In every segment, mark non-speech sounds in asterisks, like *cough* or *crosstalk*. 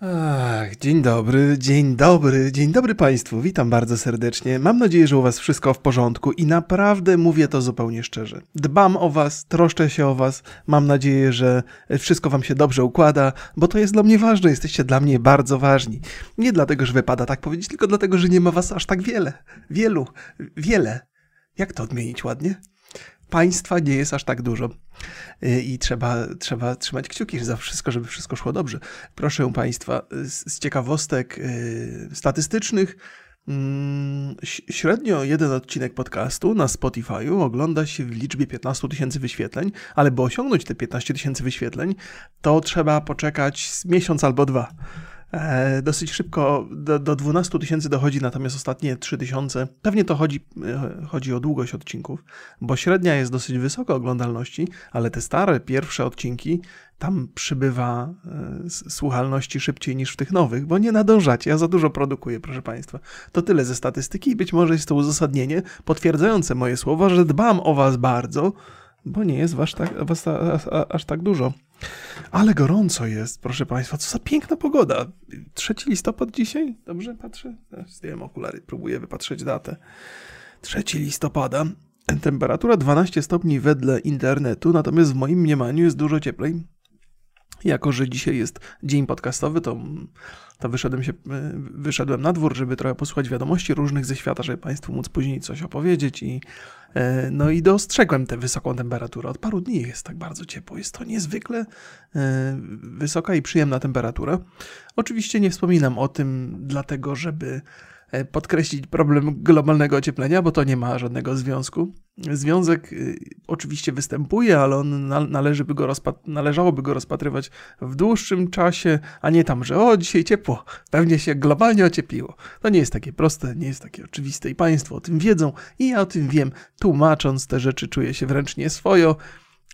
Ach, dzień dobry, dzień dobry, dzień dobry Państwu. Witam bardzo serdecznie. Mam nadzieję, że u Was wszystko w porządku i naprawdę mówię to zupełnie szczerze. Dbam o Was, troszczę się o Was. Mam nadzieję, że wszystko Wam się dobrze układa, bo to jest dla mnie ważne. Jesteście dla mnie bardzo ważni. Nie dlatego, że wypada tak powiedzieć, tylko dlatego, że nie ma Was aż tak wiele. Wielu, wiele. Jak to odmienić ładnie? Państwa nie jest aż tak dużo. Y, I trzeba, trzeba trzymać kciuki za wszystko, żeby wszystko szło dobrze. Proszę Państwa, z, ciekawostek yy, statystycznych, mm, Średnio jeden odcinek podcastu na Spotify'u ogląda się w liczbie 15 tysięcy wyświetleń, ale by osiągnąć te 15 tysięcy wyświetleń, to trzeba poczekać miesiąc albo dwa. E, dosyć szybko do, do 12 tysięcy dochodzi, natomiast ostatnie 3 tysiące, pewnie to chodzi, e, chodzi o długość odcinków, bo średnia jest dosyć wysoka oglądalności, ale te stare, pierwsze odcinki, tam przybywa e, słuchalności szybciej niż w tych nowych, bo nie nadążacie, ja za dużo produkuję, proszę Państwa. To tyle ze statystyki i być może jest to uzasadnienie potwierdzające moje słowa, że dbam o Was bardzo, bo nie jest was, tak, was aż tak dużo. Ale gorąco jest, proszę Państwa. Co za piękna pogoda. 3 listopad dzisiaj? Dobrze patrzę? Zdjąłem okulary, próbuję wypatrzeć datę. 3 listopada. Temperatura 12 stopni wedle internetu, natomiast w moim mniemaniu jest dużo cieplej. Jako, że dzisiaj jest dzień podcastowy, to, to wyszedłem, się, wyszedłem na dwór, żeby trochę posłuchać wiadomości różnych ze świata, żeby Państwu móc później coś opowiedzieć i E, no i dostrzegłem tę wysoką temperaturę. Od paru dni jest tak bardzo ciepło. Jest to niezwykle e, wysoka i przyjemna temperatura. Oczywiście nie wspominam o tym dlatego, żeby E, podkreślić problem globalnego ocieplenia, bo to nie ma żadnego związku. Związek y, oczywiście występuje, ale on należy go należałoby go rozpatrywać w dłuższym czasie, a nie tam, że o, dzisiaj ciepło, pewnie się globalnie ociepliło. To nie jest takie proste, nie jest takie oczywiste i Państwo o tym wiedzą i ja o tym wiem. Tłumacząc te rzeczy czuję się wręcz nieswojo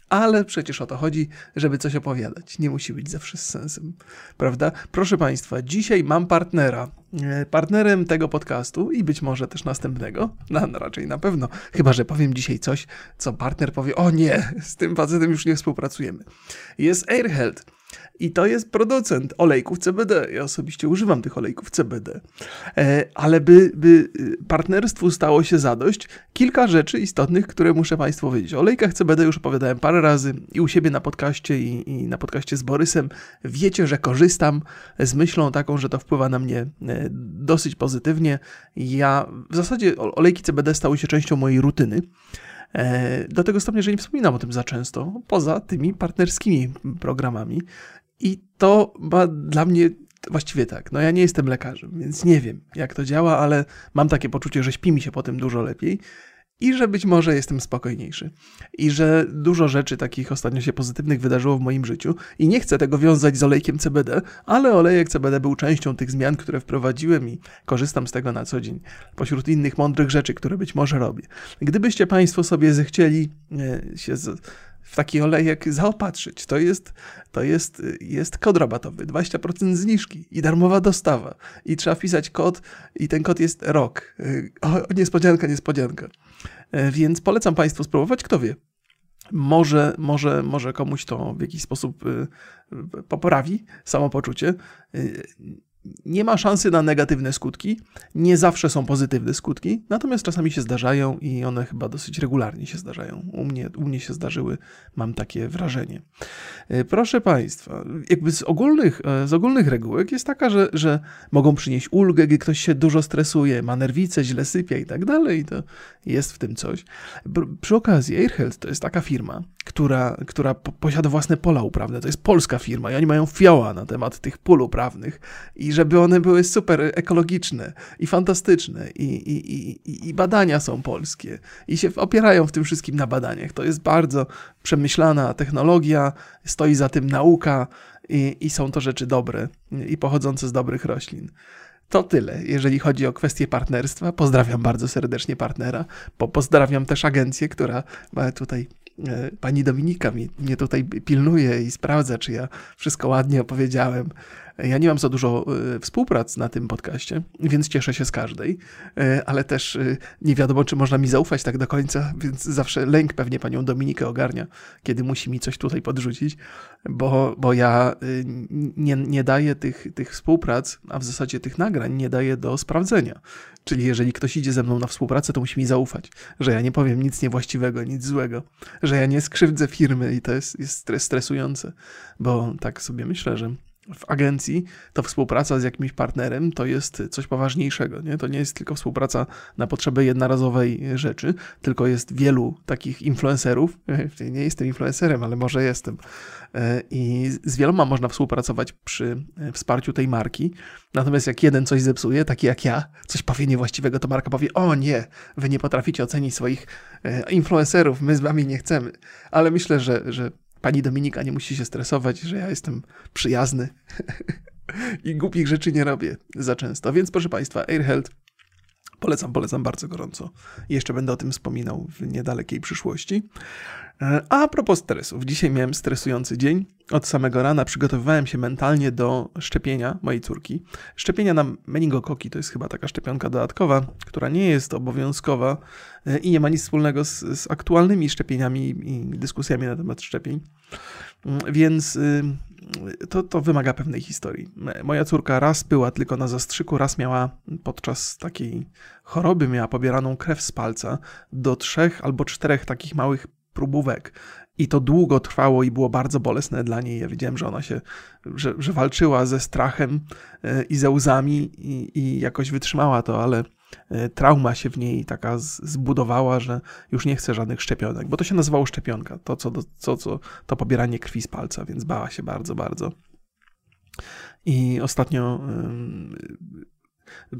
ale przecież o to chodzi, żeby coś opowiadać. Nie musi być zawsze z sensem, prawda? Proszę Państwa, dzisiaj mam partnera. E, partnerem tego podcastu i być może też następnego, no, no raczej na pewno, chyba że powiem dzisiaj coś, co partner powie: O nie, z tym facetem już nie współpracujemy. Jest AirHealth. I to jest producent olejków CBD. Ja osobiście używam tych olejków CBD. E, ale by, by y, partnerstwu stało się zadość, kilka rzeczy istotnych, które muszę Państwu powiedzieć. O olejkach CBD już opowiadałem parę razy i u siebie na podcaście, i, i na podcaście z Borysem. Wiecie, że korzystam z myślą taką, że to wpływa na mnie e, dosyć pozytywnie. Ja w zasadzie olejki CBD stały się częścią mojej rutyny. E, do tego stopnia, że nie wspominam o tym za często, poza tymi partnerskimi programami. I to ma dla mnie właściwie tak. No ja nie jestem lekarzem, więc nie wiem, jak to działa, ale mam takie poczucie, że śpi mi się po tym dużo lepiej i że być może jestem spokojniejszy. I że dużo rzeczy takich ostatnio się pozytywnych wydarzyło w moim życiu i nie chcę tego wiązać z olejkiem CBD, ale olejek CBD był częścią tych zmian, które wprowadziłem i korzystam z tego na co dzień, pośród innych mądrych rzeczy, które być może robię. Gdybyście Państwo sobie zechcieli e, się z, w taki olejek zaopatrzyć. To jest, to jest, jest kod rabatowy, 20% zniżki i darmowa dostawa. I trzeba wpisać kod i ten kod jest rok. O, niespodzianka, niespodzianka. E, więc polecam Państwu spróbować, kto wie. Może, może, może komuś to w jakiś sposób y, poprawi samopoczucie. Nie ma szansy na negatywne skutki. Nie zawsze są pozytywne skutki, natomiast czasami się zdarzają i one chyba dosyć regularnie się zdarzają. U mnie, u mnie się zdarzyły, mam takie wrażenie. E, proszę Państwa, jakby z ogólnych, e, z ogólnych regułek jest taka, że, że mogą przynieść ulgę, gdy ktoś się dużo stresuje, ma nerwice, źle sypia i tak dalej, to jest w tym coś. Przy okazji, AirHealth to jest taka firma, która, która posiada własne pola uprawne. To jest polska firma i oni mają fioła na temat tych pól uprawnych i żeby one były super ekologiczne i fantastyczne i, i, i, i badania są polskie i się opierają w tym wszystkim na badaniach. To jest bardzo przemyślana technologia, stoi za tym nauka i, i są to rzeczy dobre i pochodzące z dobrych roślin. To tyle, jeżeli chodzi o kwestię partnerstwa. Pozdrawiam bardzo serdecznie partnera. Po, pozdrawiam też agencję, która tutaj e, pani Dominika mnie tutaj pilnuje i sprawdza, czy ja wszystko ładnie opowiedziałem. Ja nie mam za dużo y, współprac na tym podcaście, więc cieszę się z każdej, y, ale też y, nie wiadomo, czy można mi zaufać tak do końca, więc zawsze lęk pewnie panią Dominikę ogarnia, kiedy musi mi coś tutaj podrzucić, bo, bo ja nie, nie daję tych, tych współprac, a w zasadzie tych nagrań nie daję do sprawdzenia. Czyli jeżeli ktoś idzie ze mną na współpracę, to musi mi zaufać, że ja nie powiem nic niewłaściwego, nic złego, że ja nie skrzywdzę firmy i to jest, jest stresujące, bo tak sobie myślę, że w agencji, to współpraca z jakimś partnerem to jest coś poważniejszego. Nie? To nie jest tylko współpraca na potrzeby jednorazowej rzeczy, tylko jest wielu takich influencerów. *laughs* Nie jestem influencerem, ale może jestem. E, I z wieloma można współpracować przy e, wsparciu tej marki. Natomiast jak jeden coś zepsuje, taki jak ja, coś powie niewłaściwego, to marka powie: O nie, wy nie potraficie ocenić swoich e, influencerów, my z wami nie chcemy. Ale myślę, że, że Pani Dominika nie musi się stresować, że ja jestem przyjazny *laughs* i głupich rzeczy nie robię za często. Więc proszę Państwa, AirHealth polecam, polecam bardzo gorąco. Jeszcze będę o tym wspominał w niedalekiej przyszłości. E, a propos stresów, dzisiaj miałem stresujący dzień. Od samego rana przygotowywałem się mentalnie do szczepienia mojej córki. Szczepienia na meningokoki to jest chyba taka szczepionka dodatkowa, która nie jest obowiązkowa e, i nie ma nic wspólnego z, z aktualnymi szczepieniami i dyskusjami na temat szczepień. Więc y, to, to wymaga pewnej historii. Moja córka raz była tylko na zastrzyku, raz miała podczas takiej choroby, miała pobieraną krew z palca do trzech albo czterech takich małych próbówek. I to długo trwało i było bardzo bolesne dla niej. Ja wiedziałem, że ona się, że, że walczyła ze strachem e, i ze łzami i, i jakoś wytrzymała to, ale trauma się w niej taka zbudowała, że już nie chce żadnych szczepionek, bo to się nazywało szczepionka, to co, co, co to pobieranie krwi z palca, więc bała się bardzo, bardzo. I ostatnio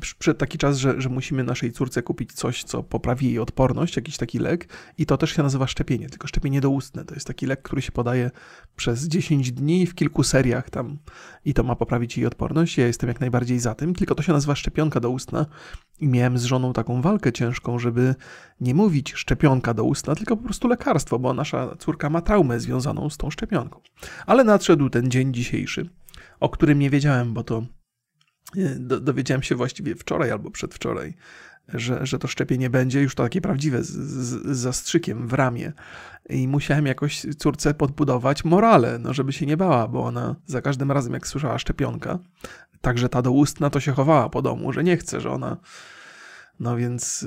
przyszedł taki czas, że, że musimy naszej córce kupić coś, co poprawi jej odporność, jakiś taki lek i to też się nazywa szczepienie, tylko szczepienie doustne. To jest taki lek, który się podaje przez 10 dni w kilku seriach tam i to ma poprawić jej odporność. Ja jestem jak najbardziej za tym, tylko to się nazywa szczepionka doustna i miałem z żoną taką walkę ciężką, żeby nie mówić szczepionka doustna, tylko po prostu lekarstwo, bo nasza córka ma traumę związaną z tą szczepionką. Ale nadszedł ten dzień dzisiejszy, o którym nie wiedziałem, bo to do, dowiedziałem się właściwie wczoraj albo przedwczoraj, że, że to szczepienie będzie już to takie prawdziwe z, z, z zastrzykiem w ramię. I musiałem jakoś córce podbudować morale, no żeby się nie bała, bo ona za każdym razem, jak słyszała szczepionka, także ta doustna, to się chowała po domu, że nie chce, że ona no więc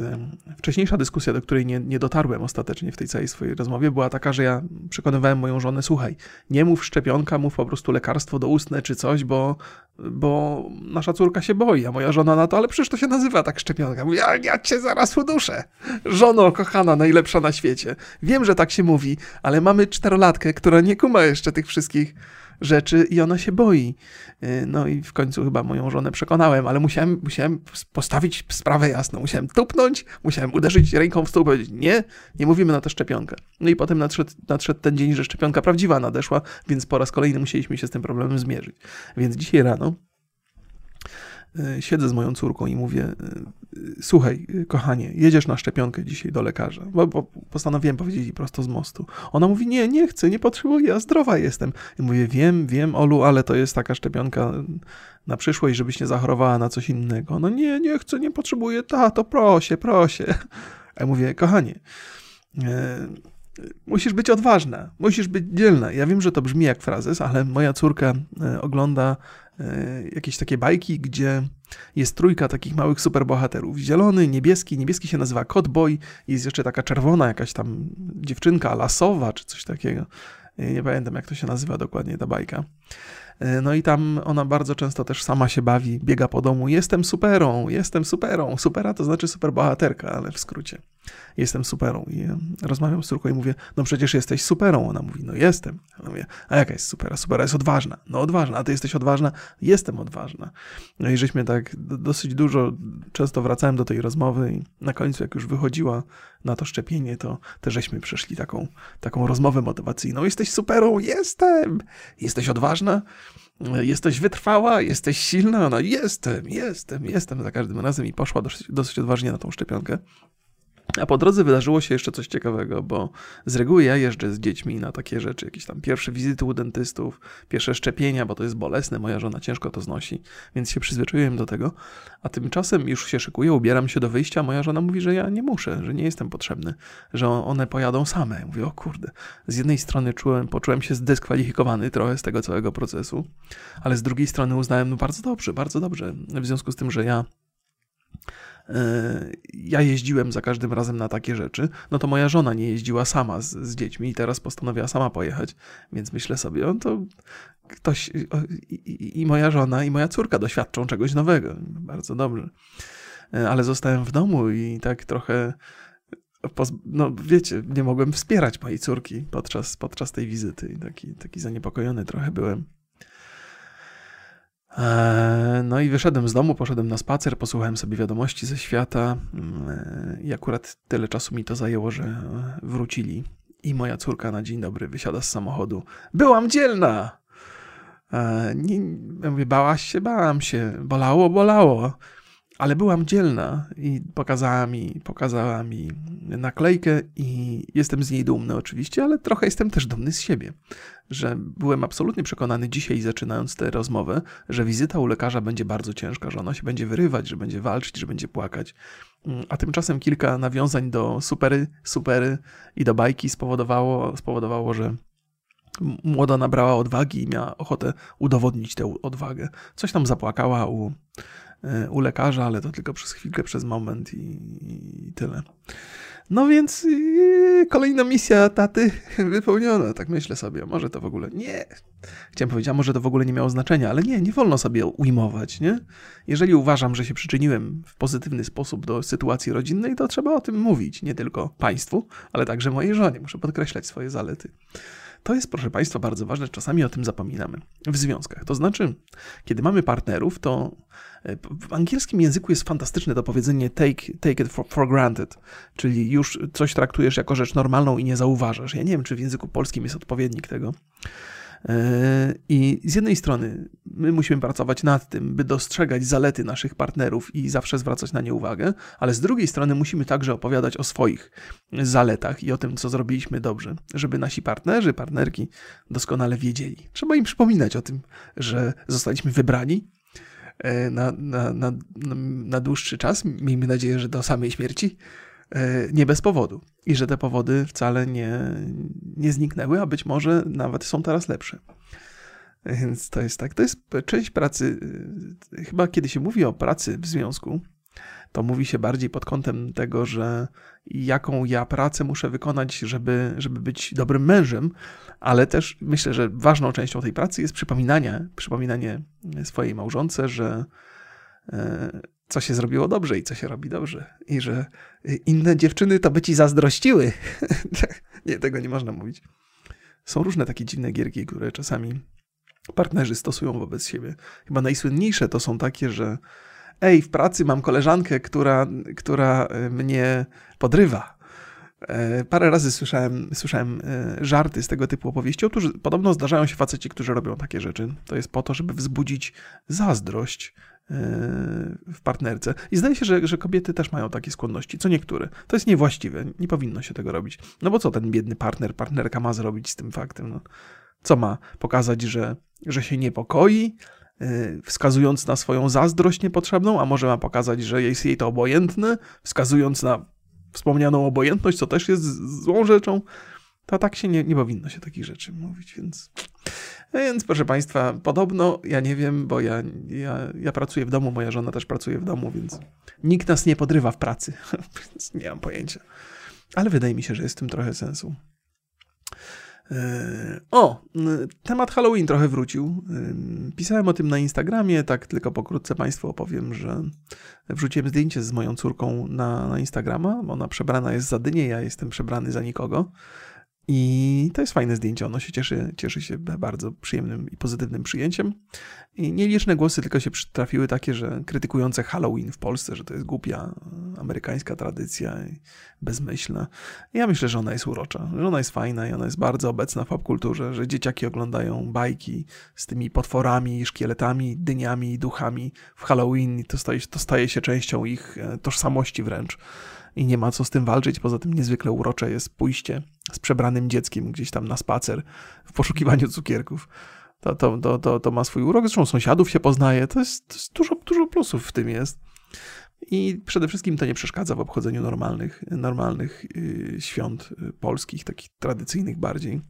wcześniejsza dyskusja, do której nie, nie dotarłem ostatecznie w tej całej swojej rozmowie, była taka, że ja przekonywałem moją żonę, słuchaj, nie mów szczepionka, mów po prostu lekarstwo doustne czy coś, bo, bo nasza córka się boi, a moja żona na to, ale przecież to się nazywa tak szczepionka. Mówię, ja, ja cię zaraz uduszę. Żono, kochana, najlepsza na świecie. Wiem, że tak się mówi, ale mamy czterolatkę, która nie kuma jeszcze tych wszystkich rzeczy i ona się boi. Y, no i w końcu chyba moją żonę przekonałem, ale musiałem, musiałem postawić sprawę jasno. Musiałem tupnąć, musiałem uderzyć ręką w stół powiedzieć, nie, nie mówimy na tę szczepionkę. No i potem nadszedł, nadszedł ten dzień, że szczepionka prawdziwa nadeszła, więc po raz kolejny musieliśmy się z tym problemem zmierzyć. Więc dzisiaj rano siedzę z moją córką i mówię: e, Słuchaj, kochanie, jedziesz na szczepionkę dzisiaj do lekarza. Bo, bo postanowiłem powiedzieć jej prosto z mostu. Ona mówi: Nie, nie chcę, nie potrzebuję, ja zdrowa jestem. I mówię: Wiem, wiem, Olu, ale to jest taka szczepionka na przyszłość, żebyś nie zachorowała na coś innego. No nie, nie chcę, nie potrzebuję, tato, proszę, proszę. A ja mówię: Kochanie, e, musisz być odważna, musisz być dzielna. Ja wiem, że to brzmi jak frazes, ale moja córka ogląda E, jakieś takie bajki, gdzie jest trójka takich małych superbohaterów. Zielony, niebieski, niebieski się nazywa Codboy, jest jeszcze taka czerwona jakaś tam dziewczynka lasowa czy coś takiego. E, nie pamiętam jak to się nazywa dokładnie ta bajka. E, no i tam ona bardzo często też sama się bawi, biega po domu. Jestem superą, jestem superą. Supera to znaczy superbohaterka, ale w skrócie. Jestem superą. I rozmawiam z córką i mówię, no przecież jesteś superą. Ona mówi, no jestem. Mówię, a jaka jest supera? Supera jest odważna. No odważna. A ty jesteś odważna? Jestem odważna. No i żeśmy tak dosyć dużo, często wracałem do tej rozmowy i na końcu jak już wychodziła na to szczepienie, to też żeśmy przeszli taką, taką rozmowę motywacyjną. Jesteś superą? Jestem. Jesteś odważna? Jesteś wytrwała, jesteś silna. No jestem, jestem, jestem za każdym razem i poszła dosyć, dosyć odważnie na tą szczepionkę. A po drodze wydarzyło się jeszcze coś ciekawego, bo z reguły ja jeżdżę z dziećmi na takie rzeczy, jakieś tam pierwsze wizyty u dentystów, pierwsze szczepienia, bo to jest bolesne, moja żona ciężko to znosi, więc się przyzwyczaiłem do tego. A tymczasem już się szykuję, ubieram się do wyjścia, moja żona mówi, że ja nie muszę, że nie jestem potrzebny, że one pojadą same. Mówię, o kurde. Z jednej strony czułem, poczułem się zdyskwalifikowany trochę z tego całego procesu, ale z drugiej strony uznałem, no bardzo dobrze, bardzo dobrze, w związku z tym, że ja ja jeździłem za każdym razem na takie rzeczy, no to moja żona nie jeździła sama z, z dziećmi i teraz postanowiła sama pojechać, więc myślę sobie, on to ktoś i, i, moja żona i moja córka doświadczą czegoś nowego. Bardzo dobrze. E, ale zostałem w domu i tak trochę no wiecie, nie mogłem wspierać mojej córki podczas, podczas tej wizyty taki, taki zaniepokojony trochę byłem. E, no i wyszedłem z domu, poszedłem na spacer, posłuchałem sobie wiadomości ze świata mm, i akurat tyle czasu mi to zajęło, że wrócili i moja córka na dzień dobry wysiada z samochodu. Byłam dzielna! E, nie, mówię, bałaś się? Bałam się. Bolało? Bolało ale byłam dzielna i pokazała mi, pokazała mi naklejkę i jestem z niej dumny oczywiście, ale trochę jestem też dumny z siebie, że byłem absolutnie przekonany dzisiaj zaczynając tę rozmowę, że wizyta u lekarza będzie bardzo ciężka, że ona się będzie wyrywać, że będzie walczyć, że będzie płakać. A tymczasem kilka nawiązań do supery, supery i do bajki spowodowało, spowodowało że młoda nabrała odwagi i miała ochotę udowodnić tę odwagę. Coś tam zapłakała u u lekarza, ale to tylko przez chwilkę, przez moment i, i tyle. No więc yy, kolejna misja taty *laughs* wypełniona, tak myślę sobie. Może to w ogóle nie. Chciałem powiedzieć, a może to w ogóle nie miało znaczenia, ale nie, nie wolno sobie ujmować, nie? Jeżeli uważam, że się przyczyniłem w pozytywny sposób do sytuacji rodzinnej, to trzeba o tym mówić, nie tylko państwu, ale także mojej żonie. Muszę podkreślać swoje zalety. To jest, proszę Państwa, bardzo ważne, czasami o tym zapominamy w związkach. To znaczy, kiedy mamy partnerów, to e, w angielskim języku jest fantastyczne to powiedzenie take, take it for, for, granted, czyli już coś traktujesz jako rzecz normalną i nie zauważasz. Ja nie wiem, czy w języku polskim jest odpowiednik tego. E, I z jednej strony my musimy pracować nad tym, by dostrzegać zalety naszych partnerów i zawsze zwracać na nie uwagę, ale z drugiej strony musimy także opowiadać o swoich zaletach i o tym, co zrobiliśmy dobrze, żeby nasi partnerzy, partnerki doskonale wiedzieli. Trzeba im przypominać o tym, że zostaliśmy wybrani e, na, na, na, na dłuższy czas, miejmy nadzieję, że do samej śmierci nie bez powodu. I że te powody wcale nie, nie zniknęły, a być może nawet są teraz lepsze. Więc to jest tak. To jest część pracy. E, chyba kiedy się mówi o pracy w związku, to mówi się bardziej pod kątem tego, że jaką ja pracę muszę wykonać, żeby, żeby być dobrym mężem, ale też myślę, że ważną częścią tej pracy jest przypominanie, przypominanie swojej małżonce, że e, co się zrobiło dobrze i co się robi dobrze. I że inne dziewczyny to by ci zazdrościły. *laughs* nie, tego nie można mówić. Są różne takie dziwne gierki, które czasami partnerzy stosują wobec siebie. Chyba najsłynniejsze to są takie, że ej, w pracy mam koleżankę, która, która e, mnie podrywa. E, parę razy słyszałem, słyszałem e, żarty z tego typu opowieści. Otóż podobno zdarzają się faceci, którzy robią takie rzeczy. To jest po to, żeby wzbudzić zazdrość w partnerce. I zdaje się, że, że kobiety też mają takie skłonności, co niektóre. To jest niewłaściwe, nie powinno się tego robić. No bo co ten biedny partner, partnerka ma zrobić z tym faktem? No, co ma? Pokazać, że, że się niepokoi, yy, wskazując na swoją zazdrość niepotrzebną, a może ma pokazać, że jest jej to obojętne, wskazując na wspomnianą obojętność, co też jest złą rzeczą. To tak się nie, nie powinno się takich rzeczy mówić, więc więc proszę Państwa, podobno, ja nie wiem, bo ja, ja, ja pracuję w domu, moja żona też pracuje w domu, więc nikt nas nie podrywa w pracy, *laughs* więc nie mam pojęcia. Ale wydaje mi się, że jest w tym trochę sensu. E, o, temat Halloween trochę wrócił. Pisałem o tym na Instagramie, tak tylko pokrótce Państwu opowiem, że wrzuciłem zdjęcie z moją córką na, na Instagrama. Ona przebrana jest za dynię, ja jestem przebrany za nikogo. I to jest fajne zdjęcie, ono się cieszy, cieszy się bardzo przyjemnym i pozytywnym przyjęciem. I nieliczne głosy tylko się trafiły takie, że krytykujące Halloween w Polsce, że to jest głupia amerykańska tradycja i bezmyślna. Ja myślę, że ona jest urocza, że ona jest fajna i ona jest bardzo obecna w popkulturze, że dzieciaki oglądają bajki z tymi potworami, szkieletami, dyniami, duchami w Halloween i to staje, to staje się częścią ich e, tożsamości wręcz. I nie ma co z tym walczyć. Poza tym niezwykle urocze jest pójście z przebranym dzieckiem gdzieś tam na spacer w poszukiwaniu cukierków. To, to, to, to, to ma swój urok. Zresztą sąsiadów się poznaje. To jest, to jest dużo, dużo plusów w tym jest. I przede wszystkim to nie przeszkadza w obchodzeniu normalnych, normalnych y, świąt y, polskich, takich tradycyjnych bardziej.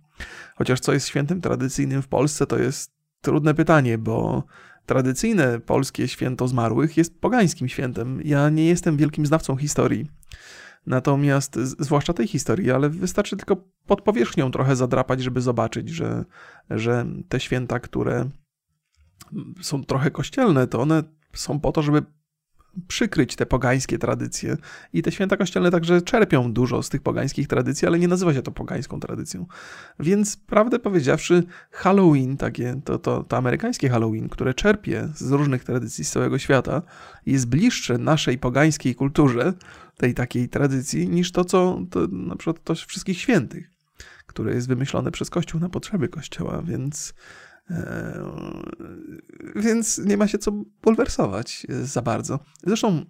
Chociaż co jest świętem tradycyjnym w Polsce, to jest trudne pytanie, bo tradycyjne polskie święto zmarłych jest pogańskim świętem. Ja nie jestem wielkim znawcą historii. Natomiast, zwłaszcza tej historii, ale wystarczy tylko pod powierzchnią trochę zadrapać, żeby zobaczyć, że, że te święta, które są trochę kościelne, to one są po to, żeby przykryć te pogańskie tradycje. I te święta kościelne także czerpią dużo z tych pogańskich tradycji, ale nie nazywa się to pogańską tradycją. Więc prawdę powiedziawszy, Halloween, takie, to, to, to amerykańskie Halloween, które czerpie z różnych tradycji z całego świata, jest bliższe naszej pogańskiej kulturze, tej takiej tradycji, niż to, co to, na przykład to wszystkich świętych, które jest wymyślone przez Kościół na potrzeby Kościoła, więc E, więc nie ma się co bulwersować za bardzo. Zresztą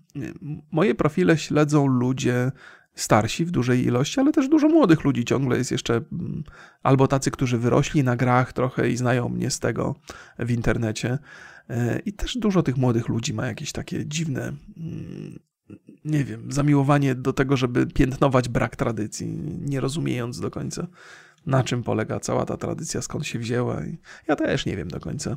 moje profile śledzą ludzie starsi w dużej ilości, ale też dużo młodych ludzi ciągle jest jeszcze mm, albo tacy, którzy wyrośli na grach trochę i znają mnie z tego w internecie. E, I też dużo tych młodych ludzi ma jakieś takie dziwne, mm, nie wiem, zamiłowanie do tego, żeby piętnować brak tradycji, nie rozumiejąc do końca na czym polega cała ta tradycja, skąd się wzięła. Ja też nie wiem do końca.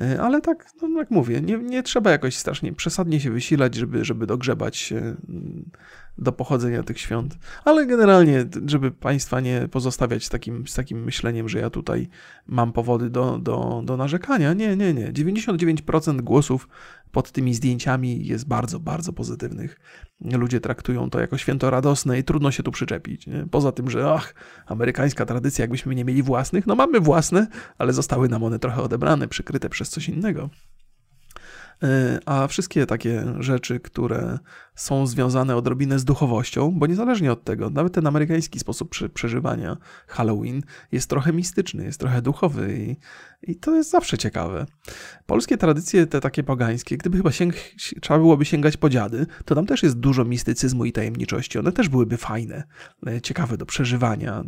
E, ale tak, no jak mówię, nie, nie trzeba jakoś strasznie przesadnie się wysilać, żeby, żeby dogrzebać się mm, do pochodzenia tych świąt. Ale generalnie, żeby Państwa nie pozostawiać z takim, z takim myśleniem, że ja tutaj mam powody do, do, do narzekania. Nie, nie, nie. 99% głosów pod tymi zdjęciami jest bardzo, bardzo pozytywnych. Ludzie traktują to jako święto radosne i trudno się tu przyczepić. Nie? Poza tym, że ach, amerykańska tradycja, jakbyśmy nie mieli własnych, no mamy własne, ale zostały nam one trochę odebrane, przykryte przez coś innego. E, a wszystkie takie rzeczy, które są związane odrobinę z duchowością, bo niezależnie od tego, nawet ten amerykański sposób przeżywania Halloween jest trochę mistyczny, jest trochę duchowy i, i to jest zawsze ciekawe. Polskie tradycje, te takie pogańskie, gdyby chyba sięg, trzeba byłoby sięgać po dziady, to tam też jest dużo mistycyzmu i tajemniczości. One też byłyby fajne, e, ciekawe do przeżywania,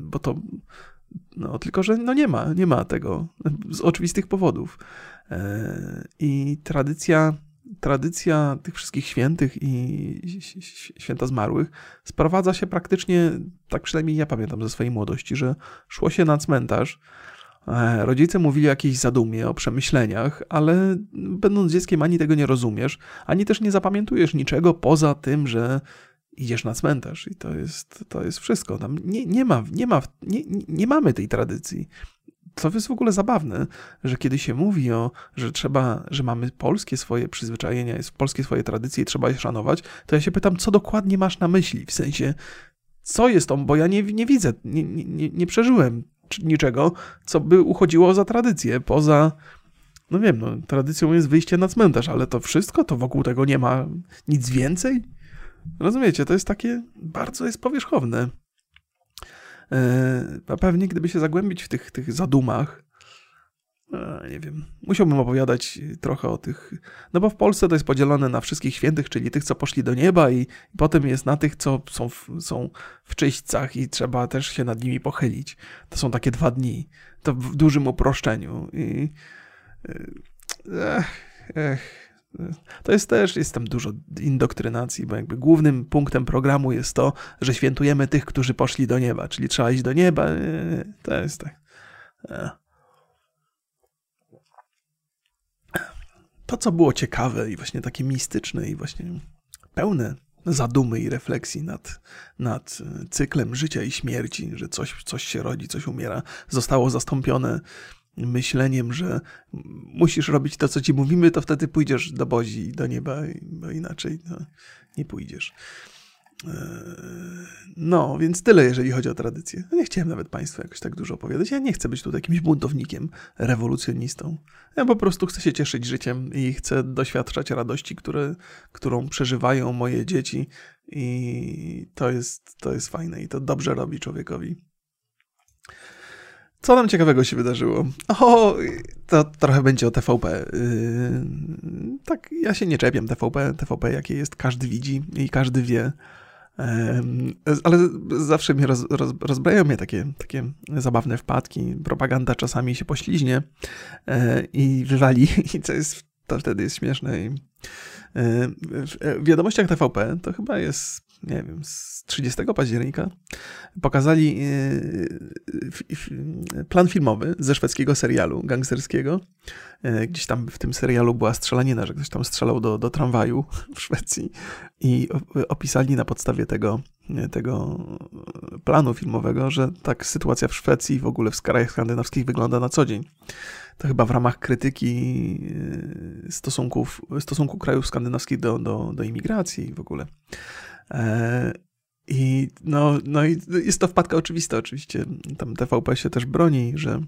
bo to no, tylko, że no nie ma, nie ma tego z oczywistych powodów. E, I tradycja, tradycja tych wszystkich świętych i święta zmarłych sprowadza się praktycznie, tak przynajmniej ja pamiętam ze swojej młodości, że szło się na cmentarz. E, rodzice mówili o jakiejś zadumie, o przemyśleniach, ale będąc dzieckiem ani tego nie rozumiesz, ani też nie zapamiętujesz niczego poza tym, że idziesz na cmentarz i to jest, to jest wszystko. Tam nie, nie, ma, nie, ma, nie, nie mamy tej tradycji. To jest w ogóle zabawne, że kiedy się mówi o, że trzeba, że mamy polskie swoje przyzwyczajenia, polskie swoje tradycje i trzeba je szanować, to ja się pytam, co dokładnie masz na myśli? W sensie, co jest to, bo ja nie, nie widzę, nie, nie, nie przeżyłem niczego, co by uchodziło za tradycję, poza, no wiem, no, tradycją jest wyjście na cmentarz, ale to wszystko, to wokół tego nie ma nic więcej? Rozumiecie, to jest takie, bardzo jest powierzchowne. E, pewnie gdyby się zagłębić w tych, tych zadumach, e, nie wiem, musiałbym opowiadać trochę o tych, no bo w Polsce to jest podzielone na wszystkich świętych, czyli tych, co poszli do nieba i, i potem jest na tych, co są w, są w czyśćcach i trzeba też się nad nimi pochylić. To są takie dwa dni, to w dużym uproszczeniu i e, ech, ech to jest też, jest tam dużo indoktrynacji, bo jakby głównym punktem programu jest to, że świętujemy tych, którzy poszli do nieba, czyli trzeba iść do nieba. To jest tak. To, co było ciekawe i właśnie takie mistyczne i właśnie pełne zadumy i refleksji nad, nad cyklem życia i śmierci, że coś, coś się rodzi, coś umiera, zostało zastąpione myśleniem, że musisz robić to, co ci mówimy, to wtedy pójdziesz do Bozi, do nieba, bo inaczej no, nie pójdziesz. E, no, więc tyle, jeżeli chodzi o tradycję. No, nie chciałem nawet Państwu jakoś tak dużo opowiadać. Ja nie chcę być tutaj jakimś buntownikiem, rewolucjonistą. Ja po prostu chcę się cieszyć życiem i chcę doświadczać radości, które, którą przeżywają moje dzieci. I to jest, to jest fajne i to dobrze robi człowiekowi. Co nam ciekawego się wydarzyło? O, to trochę będzie o TVP. Yy, tak, ja się nie czepiam TVP. TVP jakie jest, każdy widzi i każdy wie. Ale zawsze mnie roz, roz, rozbrajają mnie takie, takie zabawne wpadki. Propaganda czasami się pośliźnie e, i wywali, *laughs* i co jest, to wtedy jest śmieszne. I e, w wiadomościach TVP to chyba jest nie wiem, z 30 października pokazali e, plan filmowy ze szwedzkiego serialu gangsterskiego. E, gdzieś tam w tym serialu była strzelanina, że ktoś tam strzelał do, do tramwaju w Szwecji i opisali na podstawie tego, tego planu filmowego, że tak sytuacja w Szwecji i w ogóle w krajach skandynawskich wygląda na co dzień. To chyba w ramach krytyki e, stosunków, stosunku krajów skandynawskich do, do, do imigracji w ogóle. E, I no, no i jest to wpadka oczywista, oczywiście. Tam TVP się też broni, że,